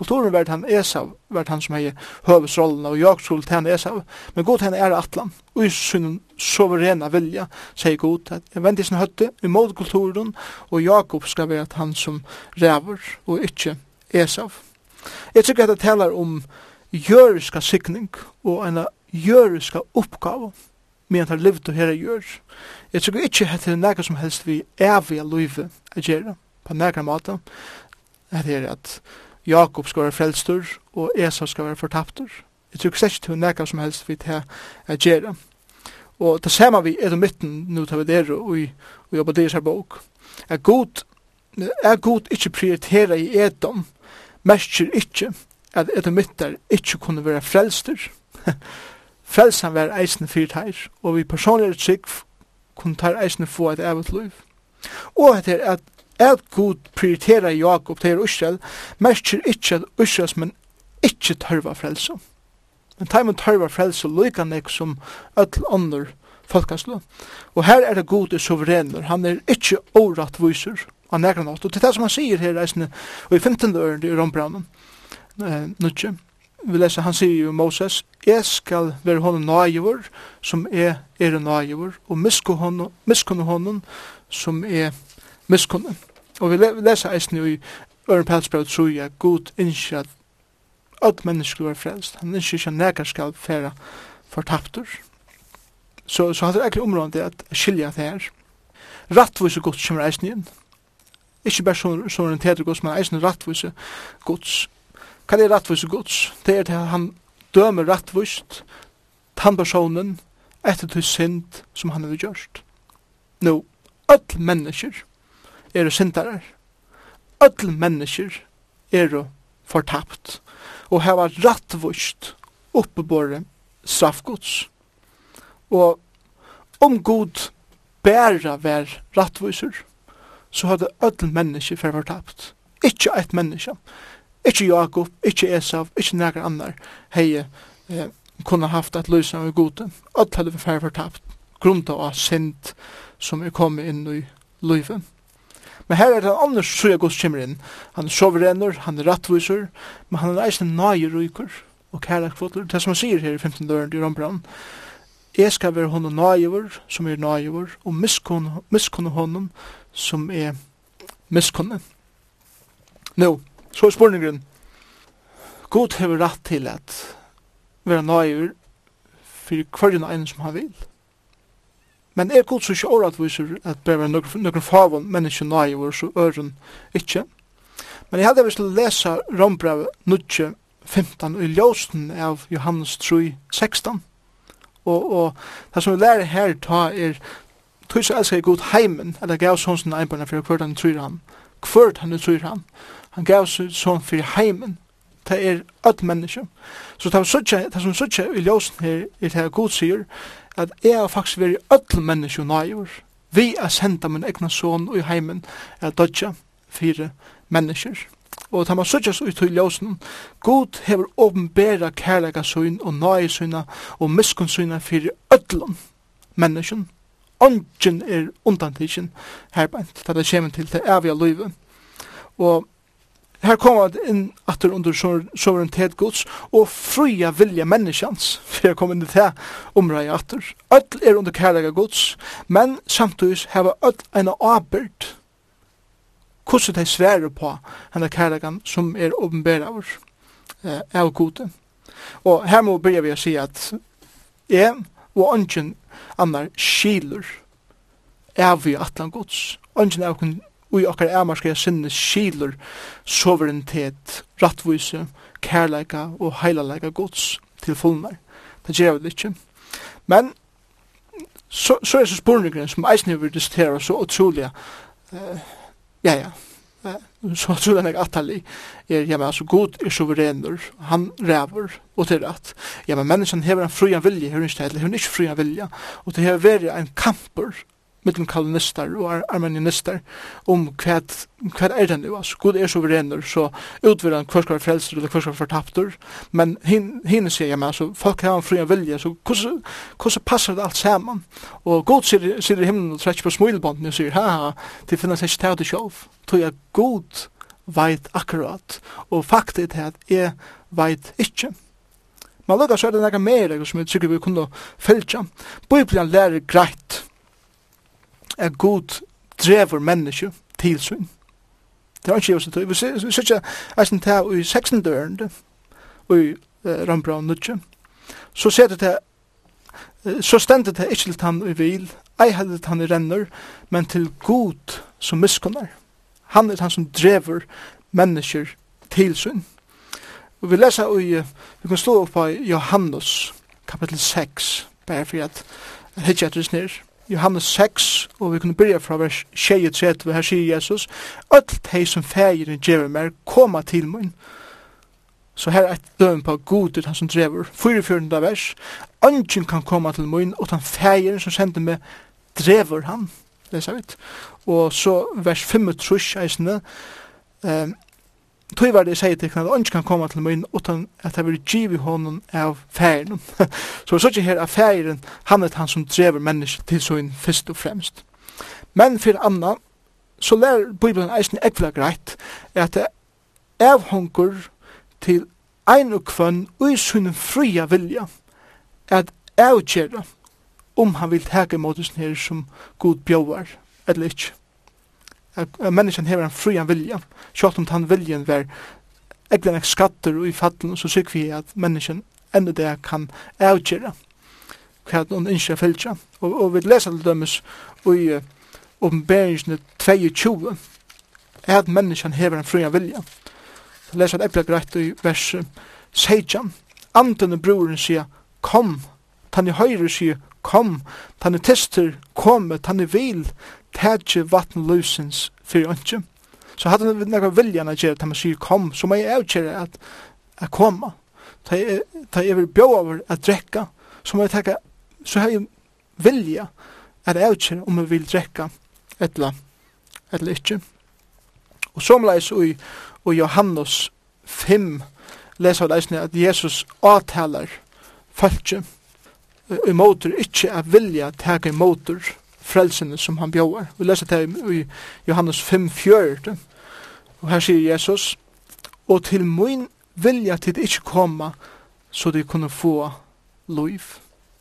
Kulturen vart han Esau, vart han som hei høvesrollen, og Jakob skulle han Esau, men god henne er atlan, og i sin suverena vilja, sier god, at jeg vender sin høtte imot kulturen, og Jakob skal være at han som ræver, og ikke Esau. Jeg tykker at det taler om jøriska sikning, og en jøriska oppgave, men han livet og herre gjør. Jeg tror ikke at det er noe som helst vi evige livet å gjøre, på nærkere måte, det er at Jakob skal være frelstur, og Esau skal være fortaptur. Jeg tror ikke til nekka som helst vi til å gjøre. Og det samme vi er midten nå tar vi der og i jobber deres her bok. Er god, er god ikke prioritera i edom, mestjer ikke at edomittar ikke kunne være frelstur. *laughs* Frelsan var eisen fyrt og vi personlig trygg kunne ta eisen få et evet liv. Og etter at at god prioritera Jakob til Israel, merker ikkje at Israels men ikkje tørva frelse. Men ta teimen tørva frelse lykka nek som öll ånder folkanslå. Og her er det gode suverener, han er ikkje ikke årettviser av negran åt. Og til det som han sier her reisende, og i 15. øren i Rombraunen, eh, nutje, vi leser, han sier jo Moses, jeg skal være hånden naivor, som er er naivor, og miskunne hånden, som er miskunne. Og vi lesa eisen jo i Øren Pelsbrau troi at god innskje at alt mennesker var frelst. Han innskje ikke nekar skal fære fortaptur. Så, så han er ekkert områdende at skilja det her. Rattvise gods kommer eisen inn. Ikke bare sånn så orientert gods, men eisen rattvise gods. Hva er rattvise gods? Det er det han dømer rattvist han personen etter til synd som han har gjort. Nå, no, all mennesker er syndarar. Öll mennesker er fortapt og hava rattvust oppebore straffgods. Og om god bæra vær rattvisur, så hadde öll mennesker fer fortapt. Ikkje eit menneske. Ikkje Jakob, ikkje Esav, ikkje nekar annar hei eh, kunne haft at løysa av gode. Öll hadde fer fortapt grunda av synd som er kommet inn i løyven. Men her er det en annen sida gos kommer inn. Han er soverener, han er rattviser, men han er eisen nøye ryker og kærlek kærlekvotter. Det som han sier her i 15. døren i Rambran, Jeg skal være honom nøyever, som er nøyever, og miskunne honom, som er miskunne. Nå, så er spørningen. God hever rett til at være nøyever for hver en som han vil. Men er god så ikke åretviser at bare noen, noen favon mennesker nøye vår så øren ikke. Men jeg hadde vist til å lese Rombrevet 9, 15 i ljósen av Johannes 3, 16. Og, og det som vi lærer her ta er tog så elsker god heimen, eller gav sånn som einbarna for hvert han tror han. Hvert han tror han. Han gav sånn for heimen. Det er öll mennesker. Så det som suttje i ljósen her er det god sier, at jeg har faktisk vært ødel menneske nøyver, vi er sendt min egna son og i heimen er dødja fire mennesker. Og ta man søtjas ut i ljósen, God hever åpenbæra kærlega søyn og nøye søyna og miskun søyna fyrir öllum menneskjen. Ongen er undantidsjen herbeint, det kommer til det evige løyve. Og Her kommer det inn at under suverenitet gods og fria vilja menneskjans, for jeg kom inn i det omrøy atter. Ødl er under kærlega gods, men samtidig heva ødl en avbyrd. Hvordan de sverer på henne kærlegan som er åpenbæra av eh, av gode. Og her må begynne vi å si at jeg og ønsken annar skiler av vi atlan gods. Ønsken av kun og i okkar æmarska sinne skilur soverenitet, rattvise, kærleika og heilaleika gods til fullnar. Det gjør vi ikke. Men så, så er så spurningren som eisen vi diskuterer så utrolig uh, ja, ja, så tror jeg at atali er, ja, men altså, god er suverener, han ræver, og til at, ja, men menneskene hever en frujan vilje, hever ikke, hever ikke frujan vilje, og det hever veri en kamper mellom kalinister og armenianister om hva, hva er det nu, altså Gud er suverener, så utvider han hver skal være frelser eller hver skal være fortapter, men henne sier jeg meg, altså folk har en fri vilje, så hvordan passer det alt sammen? Og Gud sier, sier i himmelen og trekker på smilbånden og sier, ha ha, det finnes ikke til det sjov, tog jeg Gud veit akkurat, og faktet er at jeg veit ikke. Men lukka så er det nekka mer, som jeg tykker vi kunne fylgja. Bibelen lærer greit, er god drever menneske til sin. Det er ikke jeg tøy. Vi ser ikke eisen til i 16. døren, og i Rambra Nudje, så ser det til så stendet det ikke til han i vil, ei heller til han i renner, men til god som miskunnar. Han er han som drever mennesker til sin. Og vi leser i, vi kan stå opp på Johannes, kapittel 6, bare for at hitje etter snir. Johannes 6, og vi kunne byrja fra vers 23, her sier Jesus, «Öll teg som fægeren djever mer, koma til mun». Så her er et døm på godet han som drever. 44. vers, «Ønsken kan koma til mun, og han fægir som sender meg, drever han». Lesa vidt. Og så vers 5, trus, eisne, um, Tøy var det sier til at han kan komme til min utan at jeg vil giv honom av færen. så det er ikke her at færen, han er han som drever mennesker til søgn først og fremst. Men for anna, så lær Bibelen eisen ekvela greit at det avhunker til ein og kvann ui i sin fria vilja at avgjera om han vil teka imot oss nere som god bjóvar eller ikke at menneskjen hever en frian vilja. Sjalt om tann viljen var eglan ek skatter og i fattelen, så syk vi at menneskjen enda det kan avgjera hva hun ikke fylgja. Og, og vi leser til dømes i uh, oppenberingsene 22 at menneskjen hever en frian vilja. Så leser jeg eppla greit i vers 16. Anden og broren sier, kom, tann i høyre sier, kom, tann i tister, kom, tann i vil, tætje vatten løsens fyrir ønske. Så hadde han nekka viljan at gjøre, at man sier kom, så må jeg avgjøre at, jeg koma. Ta jeg vil bjå over at drekka, så må jeg takka, så har jeg vilja at avgjøre om jeg vil drekka etla, etla ikkje. Og somleis i, i Johannes 5 leser vi leisne at Jesus avtalar fölkje, i motor ikkje at vilja teka i motor, frelsene som han bjóar. Vi leser det i Johannes 5, 4. Og her sier Jesus, og til min vilja til det ikke komme, så de kunne få liv.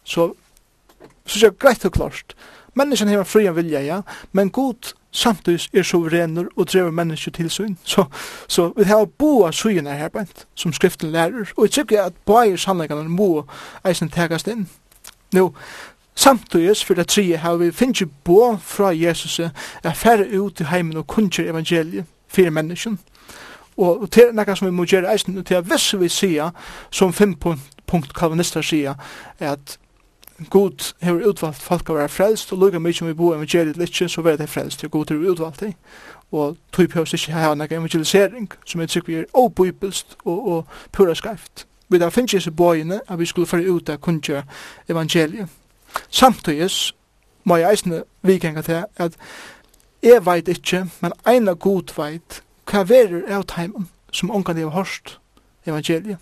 Så, så er det greit og klart. Menneskene har fri vilja, ja, men god samtidig er suverener og drever mennesker til sin. Så, så vi har boa suyene her, bænt, som skriften lærer. Og jeg tykker at boa sannleggene må eisen tegast inn. Nå, Samtidig for det tredje har vi finnet bo fra Jesus er færre ut i heimen og kunnskjer evangeliet for mennesken. Og, til nekka som vi må gjøre eisen, til at hvis vi sier, som fem punkt kalvanister sier, at God har utvalgt folk å være frelst, og lukka mye som vi bor evangeliet litt, så vil det frelst, og God har utvalgt det. Og tog på oss ikke her nekka evangelisering, som jeg tykker vi er obibelst og, og pura skreft. Vi da finnes ikke bøyene at vi skulle føre ut av kunnskjer evangeliet. Samtidig må jeg eisne vikenga til at jeg veit ikkje, men eina god veit hva verur av teimen som ongan jeg har hørst evangeliet.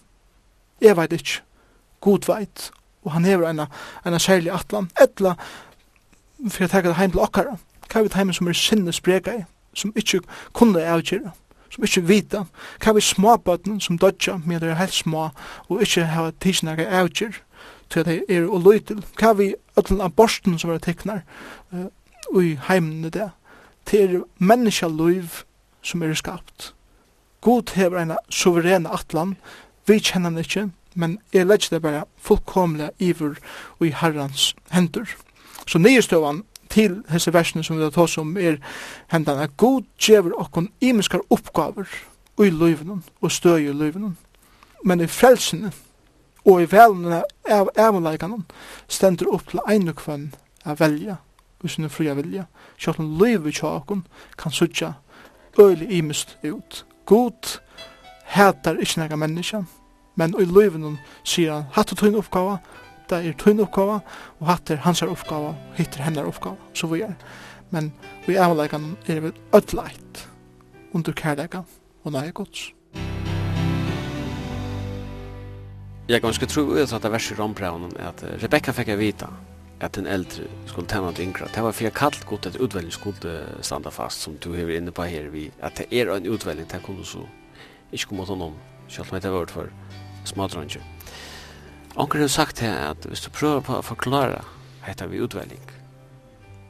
Jeg veit ikkje, god veit, og han hever eina, eina særlig atlan, etla for jeg teker det heim til okkara, hva er teimen som er sinne spreka i, som ikkje kunne avgjera, som ikkje vita, hva er småbøtten som dodja, men det er helt små, og ikkje hava tidsnaga avgjera, til at det er og løytil. Hva vi ødlen av borsten som er teknar uh, i heimene det, til menneskjaløyv som er skapt. God hever en suverene atlan, vi kjenner han ikke, men jeg legger det bare fullkomlig iver og i herrans hendur. Så nyestøvan til hese versene som vi har tås om er hendan at God gjever okkon imiskar oppgaver i løyvenen og støy i løyvenen. Men i frelsene Og i velene av evanleikene stender opp til ein og kvann å velja, hvis hun er fria vilja. at om livet tjakon kan sutja øyli imist ut. God heter ikkje nega menneska, men i livet hun sier han, hatt og tøyne oppgave, det er tøyne oppgave, og hatt er hans oppgave, hitt er hennar oppgave, så vi er. Men i evnleikene er vi ødleit under kærleikan og nei gods. Jag tro ut att det värsta rombraunen är att Rebecca fikk jeg vita att den äldre skulle tänna til yngre. Det var för kallt gott at utväljning skulle standa fast som du hever inne på här vi, Att det är en utväljning, det kunne så inte komme til noen, selv om det var för smadranger. Onkel har sagt her att hvis du prøver på å forklare detta vi utväljning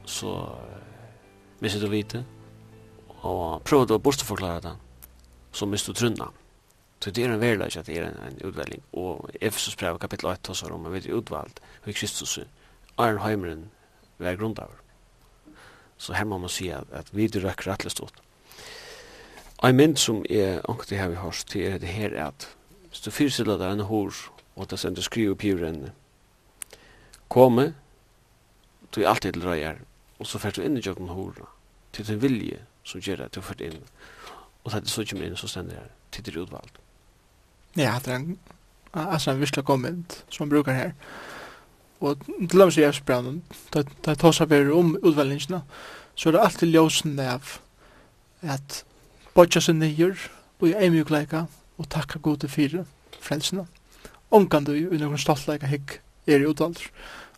så mister du vite, og prøver du att bortförklara det så mister du trunna. Så det er en värld at det er en, en utvärdering. Och Efesos brev kapittel 8 tar om att vi är utvald hur Kristus er är heimren var grundaver. Så her må man si at, at vi är røkker rettelig stort. En mynd som er ångt det här vi har till er det her at hvis du fyrstiller deg en hår og det sender skriv på djuren komme du er alltid til røyer og så fyrt du inn i jökna hår til din vilje som gör att du fyrt inn og det er så kommer inn så stender jeg til det utvald. Ja, det er en altså en virkelig god mynd som brukar her. Og til dem som jeg spør, da jeg tar seg bedre om utvelgingene, så er det alltid ljósen av at bodja seg nyer og jeg er mye eimjukleika og takka gode fire frelsene. Ongan du i noen stoltleika hikk er i utvalg.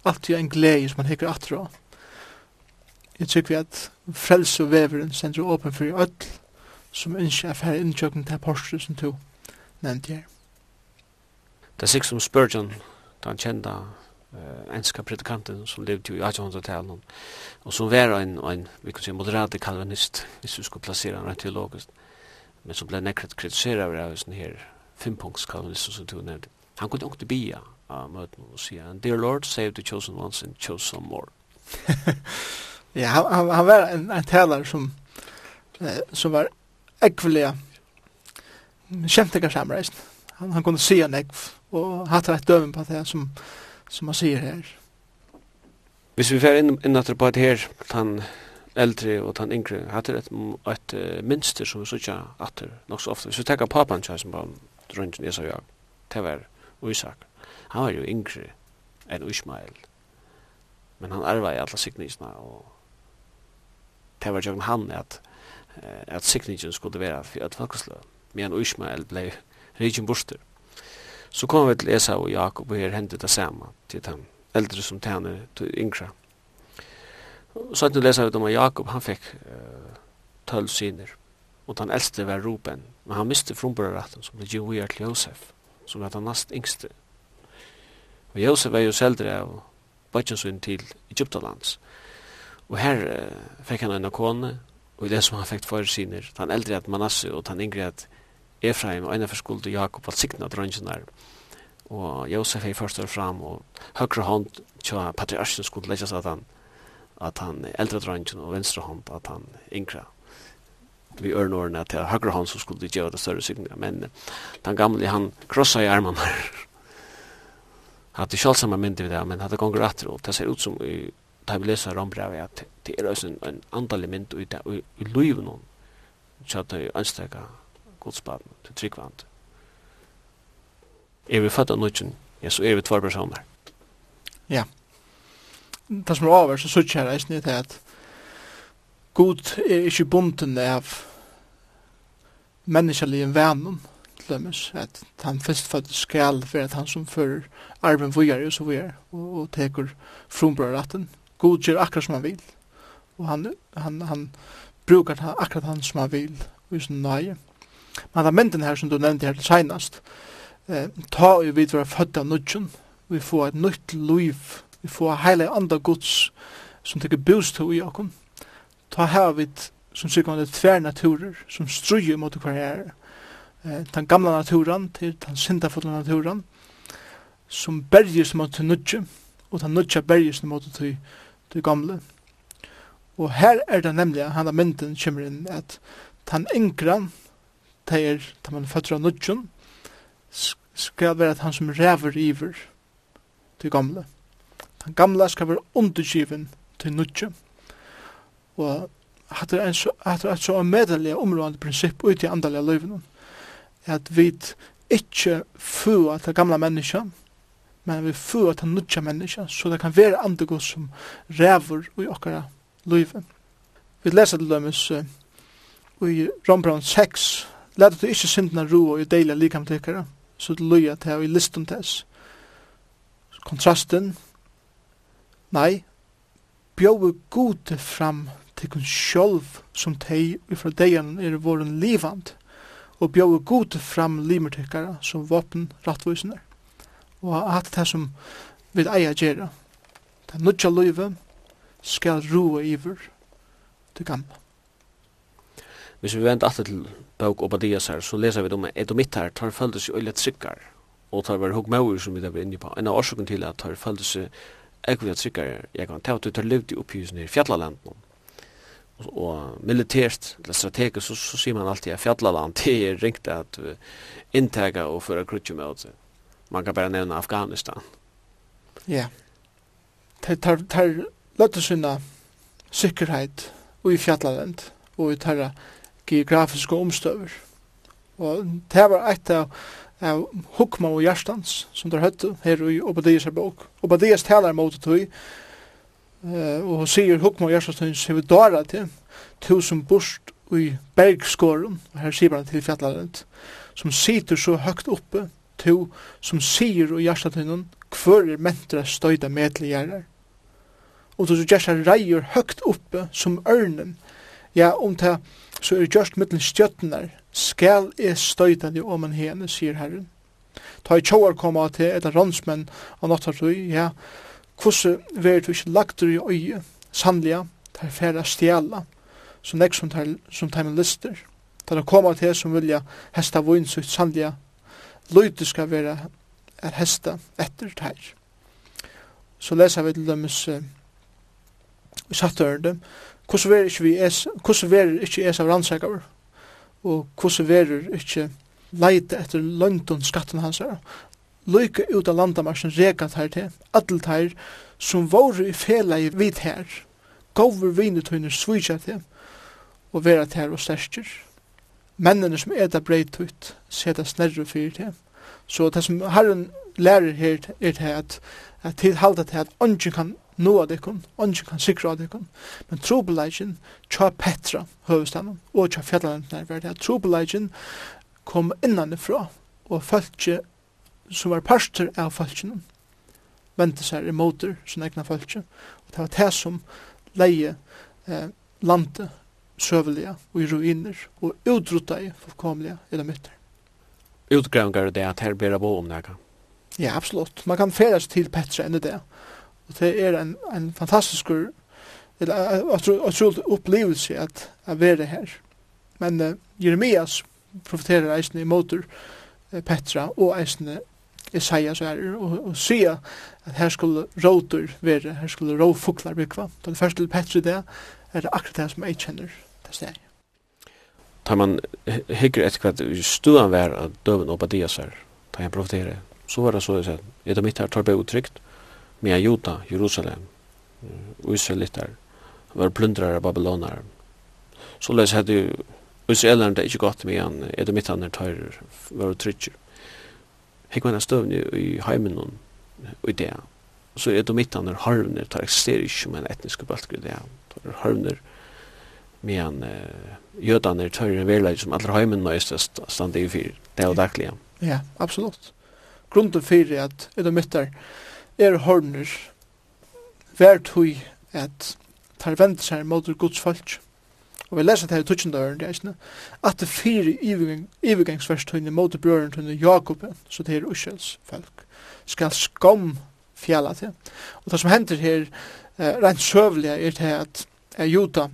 Alltid en glede som man hikker atra. Jeg tykker vi at frelse og veveren sender åpen for i ødel som ønsker affære innkjøkken til porser som tog nevnt her. Det er sikkert som Spurgeon, den kjente uh, enska predikanten som levde i 1800-talen, og som var en, en vi kan si, moderate kalvinist, hvis vi skulle plassere han rent teologisk, men som ble nekret kritiseret av det her fempunkts kalvinist som du nevnte. Han kunne ikke bia av møten og sier, Dear Lord, save the chosen ones and chose some more. *laughs* ja, han, han, han var en, en taler som, eh, som var ekvelig, kjente kanskje Amreisen. Han, han kunne si en ekv, og hatt rett døven på det som, som han sier her. Hvis vi fer inn, inn at det på et her, han eldre og han yngre, hatt det et, et uh, minster som vi sier at det nok så ofte. Hvis vi tenker papan kjær som var drøngen Esau jag, det var Isak. Han var jo yngre enn Ismael. Men han arva i alla signisna og det var jo han at, at signisjen skulle være for et folkesløn medan Ismael blei rikin borster. Så kom vi til Esa og Jakob, og her hendet det samme til den eldre som tjener til yngre. Så at nu leser vi om at Jakob, han fikk uh, tølv syner, og den eldste var Ruben, men han miste frumbrøretten som ble givet til Josef, som var den nast yngste. Og Josef var jo seldre av Bajtjansvinn til Egyptalands. Og her uh, fikk han en kone, og i det som han fikk for syner, den eldre at Manasse og den yngre at Efraim, og ene skulde Jakob var sikna drøngen der. og Josef er først og fram, og høyre hånd til patriarsen skulle legges at han, at han eldre drøngen, og venstre hånd at han yngre vi ørn årene til høyre hånd som skulle gjøre det større sikna. men den gamle, han krossa i armene her. Hadde sjølvsamme myndi vi det, men hadde gonger atter, og det ser ut som i, da vi leser rombrevet, at det er også en andalig mynd i det, og i luiven hon, tja, det er anstega Guds barn, til tryggvand. Er vi født av nødgjøn, ja, så er vi tvær personer. Ja. Det som er over, så sørger jeg reisende til at God er ikke bunden av menneskelige vennom, dømes, at han først født skal være at han som fører arven vujar og så vujar, og, og teker frumbrøretten. God gjør akkurat som han vil, og han, han, han brukar han, akkurat han som han vil, og i sin nøye. Men den mynden her som du nevnte her til senast, eh, ta og vi var født av nudgen, vi får et nytt liv, vi får heile andre gods som tykker boost til i okken. Ta her vi, som sikkert det tver naturer, som struer mot hver her. Eh, den gamla naturen til den sindafulla naturen, som berges mot til nudge, og den nudge berges mot til, til gamle. Og her er det nemlig, han av mynden kommer inn, at den yngre, det er, da man føtter av nudgen, skal være at han som ræver iver til gamle. Den gamle skal være undergiven til nudgen. Og hatt er et så medelig områdende prinsipp ut i andalige løyvene, at vi ikke fua til gamle mennesker, men vi fua til nudja mennesker, så det kan være andegod som ræver i okkara løyvene. Vi leser til dømes uh, i Rombrand 6, Lad du ikkje syndna ro og i deila likam tykkara, så du loja til og i listum tess. Kontrasten, nei, bjóu gode fram tykkun sjolv som tei i fra deian er våren livand, og bjóu gode fram limer tykkara som våpen rattvísner. Og at det som vil eia gjerra. Det nudja løyve skal roa iver til gamla. Hvis vi venter alltid til bøk Obadias her, så leser vi dem at her, tar føltes jo øyla trykkar, og tar var hokmauer som vi da var inne på. En av årsaken til at tar føltes i øyla trykkar, jeg kan ta at du tar levd i opphysen i fjallalanden, og og militært eller strategisk så, så sier man alltid at fjallaland *laughs* det er ringt at uh, inntega og føra krutje med oss. Man kan bare nevne Afghanistan. Ja. Det tar, tar løttes unna sikkerhet og i fjallaland og i tarra geografiske omstøver. Og det var eit av, av hukma og hjertans som der høtte her i Obadias er bok. Obadias talar mot det tog, uh, og sier hukma og hjertans tog, sier vi dara til tusen bort i bergskåren, og her sier han til fjallarent, som sitter så høgt oppe, to som sier og hjertatunnen, hver er mentra støyda medle gjerrar. Og du så gjerst reier høgt oppe som ørnen, Ja, om det så er det just mittlen stjøttenar, skal jeg støyta de om en hene, sier Herren. Ta i tjóar koma til etter rannsmenn og nattar ja, hvordan verður du ikke lagt i øye, sannlega, tar færa stjæla, som nek som tar, som tar lister. Tar koma til som vilja hesta vunnsut, sannlega, løyde skal være er hesta etter tær. Så lesa vi til dømes uh, i sattørende, Hvordan verer ikke vi es, hvordan verer ikke es av rannsakar? Og hvordan verer ikke leite etter løntun skatten hans her? Løyke ut av landamarsen regat her til, atle her, som våre i fela i vid her, gover vinetøyner svitja til, og vera til og sterstyr. Mennene som er da breit ut, seta snerru fyrir til. Så det som herren lærer her er til at, at til halda til at ongen kan noa dikkun, ongen kan sikra dikkun, men trobeleidjen tja Petra, høvestanen, og tja fjallanentnær, er det at trobeleidjen kom innanifra, og fölkje som var parster av fölkjenum, vente seg imoter sin egna fölkje, og det var det som leie eh, landet søvelige og i ruiner, og utrutta i fullkomlige edamitter. Utgravningar det at her bera bo om det Ja, absolutt. Man kan feras til Petra enn det og det er en, en fantastisk utrolig opplevelse at, at være her. Men uh, Jeremias profeterer eisene i motor uh, Petra og eisene Isaias er og, og sier at her skulle råter være, her skulle råfuklar bygva. bygge. det første til Petra det er det akkurat det som jeg kjenner det stedet. Tar man hikker etter hva stuan vær av døven og badias her, tar jeg profeterer, så var det så jeg at er det mitt her tar det uttrykt, med Juta, Jerusalem, Israelitar, var plundrar av Babylonar. Så les hadde Israelaren det ikke gått med han, edomittaner tar var trykker. Hekk var en støvn i heimen og i det. Så edomittaner harvner, tar eksisterer ikke med en etnisk baltgru i det. Tar harvner, med han jødaner tar en verleid som alle heimen nøystest stand i fyr, det er jo daglig. Ja, absolutt. Grunden fyrir at edomittaner, er hornur vært hui at tar vendt seg mot Guds folk. Og vi leser det her i tutsjendøren, det er ikke at det fire ivergangsverstøyne mot brøren Jakoben, så det er Ushels folk, skal skam fjalla til. Og det som hender her, eh, rent søvlig, er det at er Jota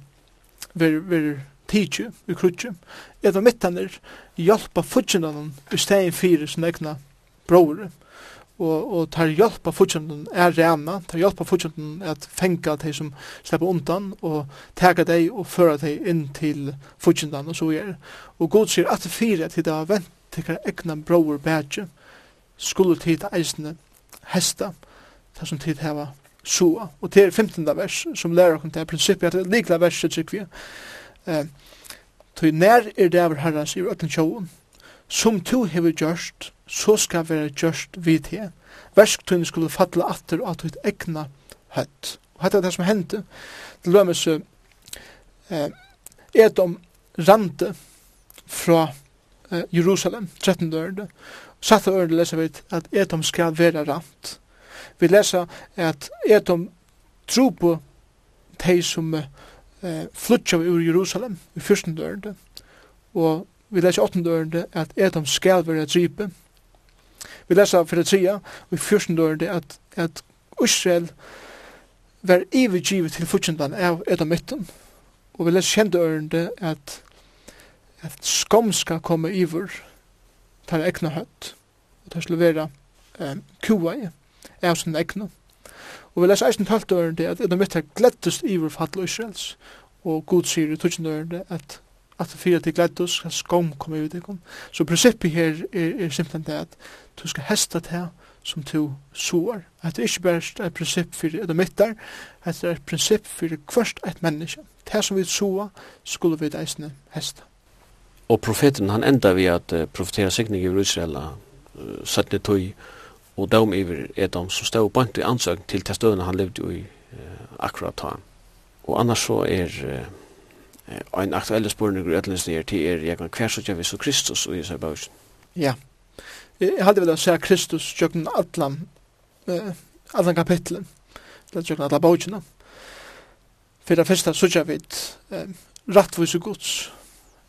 ver, ver tidsju, vi krutju, etter mittaner hjelpa futsjendanen i stegin fire sin egna bror, og, og tar hjelp av er rena, tar hjelp av at fenka de som slipper undan, og tega de og føra de inn til fortjenten og så er Og god sier at fire til det vent til hver egna bror bætje, skulle tid til hesta, ta som tid hava soa. Og til 15. vers, som lærer oss til prinsippet, at det er likla verset, sier vi, eh, Tøy nær er det av herran, sier ötlen tjóun, som tu hefur gjørst, så skal være gjørst vid til. Versktunnen skulle falle atter og at du egna høtt. Og dette er det som hendte. Til lømmes eh, Edom rante fra eh, Jerusalem, 13. ørde. Satt ørde leser vi at Edom skal være rant. Vi leser at Edom tro på de som eh, flytja ur Jerusalem i 14. ørde. Og vi leser 8. ørde at Edom skal være dripe. Vi leser for det tida, og i fyrsten dør det at, at Israel var ivergivet til fortjentan av Edomitten. Og vi leser kjente ørende at, at skom skal komme iver til ekna høtt og tar skulle være um, kua i av sin egna. Og vi leser eisen talt ørende at Edomitten glettest iver fattel Israels og god sier i tusen ørende at at det fyrir til glædus, kan skom komme ut ikon. Så prinsippet her er, er simpelthen det at du skal hesta til som du soar. At det er ikke bare et prinsipp fyrir et mittar, at det er et prinsipp fyrir kvørst et menneske. Det som vi soa, skulle vi eisne hesta. Og profeten han enda vi at uh, profetera sikning i Israel uh, sattne tøy og dom iver Edom som stod bant i ansøk til testøvene han levde i uh, akkurat ta. Og annars så er uh, Ein aktuelle spurning i ætlensnir til er jeg kan kværsutja vi så Kristus og Jesu bausen. Ja. Jeg hadde vel å se Kristus tjøkken allan, atlan kapitlen, eller tjøkken atlan bausina. For det første så sutja vi rattvise gods,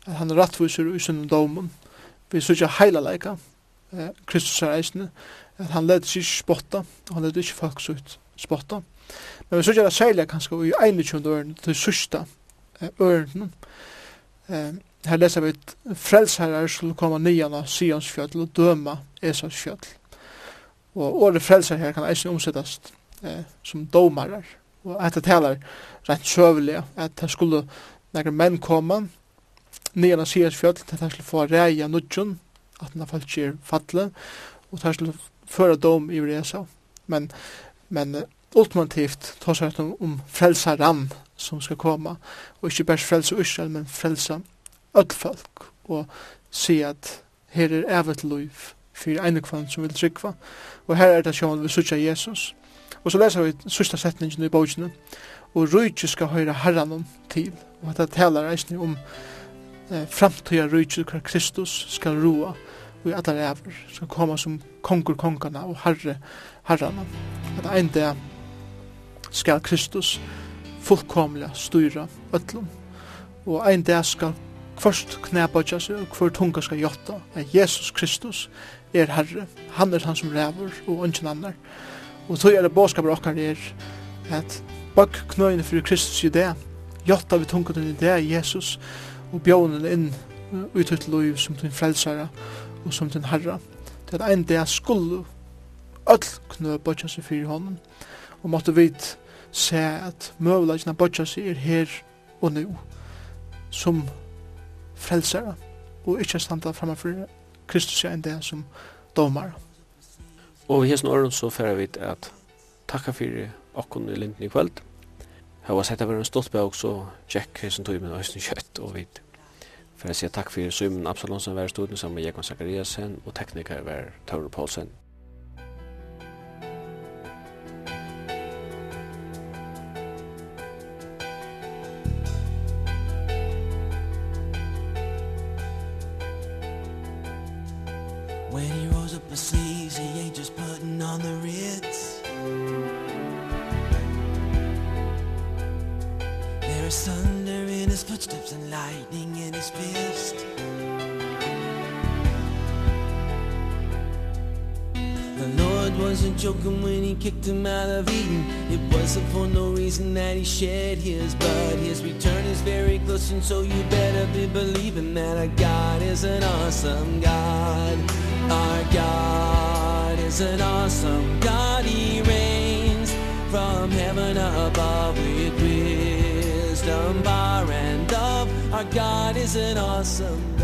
at han rattvis i sin domen. Vi så sutja heila leika, eh Kristus er eisne, at han leder seg ikke spotta, og han leder ikke folk så ut spotta. Men vi sutja det særlig kanskje i 21 åren til sørsta, ørnen. Her leser vi at frelsherrer skulle komme nyan av Sions fjöll og døma Esas fjöll. Og året frelsar her kan eisen omsettes eh, som domarar. Og etter taler rett søvelig at det skulle nekra menn komme nyan av Sions fjöll til her skulle få reia nudjon at den falskir falle og her skulle føra dom i Esa. Men, men ultimativt tar seg om frelsa ram som skal komme, og ikke bare frelsa Israel, men frelsa öll folk, og si at her er evet liv for ene kvann som vil trykva, og her er det sjåan vi sutja Jesus. Og så leser vi sista setningen i bókene, og rujtje skal høyra herran til, og dette talar eisne om eh, framtida rujtje hver Kristus skal roa, og i allar eivr skal koma som kongur kongarna og herre herrana. At ein dag skal Kristus fullkomlega styra öllum. Og ein dag skal kvart knæbøtja seg og kvart tunga skal jotta at Jesus Kristus er Herre, han er han som ræver og ungen annar. Og så er det båskapet okkar er at bak knøyne fyrir Kristus i det, jotta vi tunga den i det Jesus og bjónen inn ut ut loiv som din frelsara og som din herra. Det er ein dag skulle öll knøbøtja seg fyrir honom og måtte vi se at møvelagen bøtja seg er her og nu som frelsere og ikke standa framme for Kristus er en del som domar. Og i hessen åren så færer vi at takka fyrir okkon i linden i kveld. Jeg var sett av en stolt bæg så tjekk hessen tog med høysten kjøtt og vidt. For jeg sier takk fyrir Simon Absalonsen, vær studien sammen med Jekon Zakariasen og tekniker var Tauro Paulsen. mission so you better be believing that our God is an awesome God. Our God is an awesome God. He reigns from heaven above with wisdom bar and dove. Our God is an awesome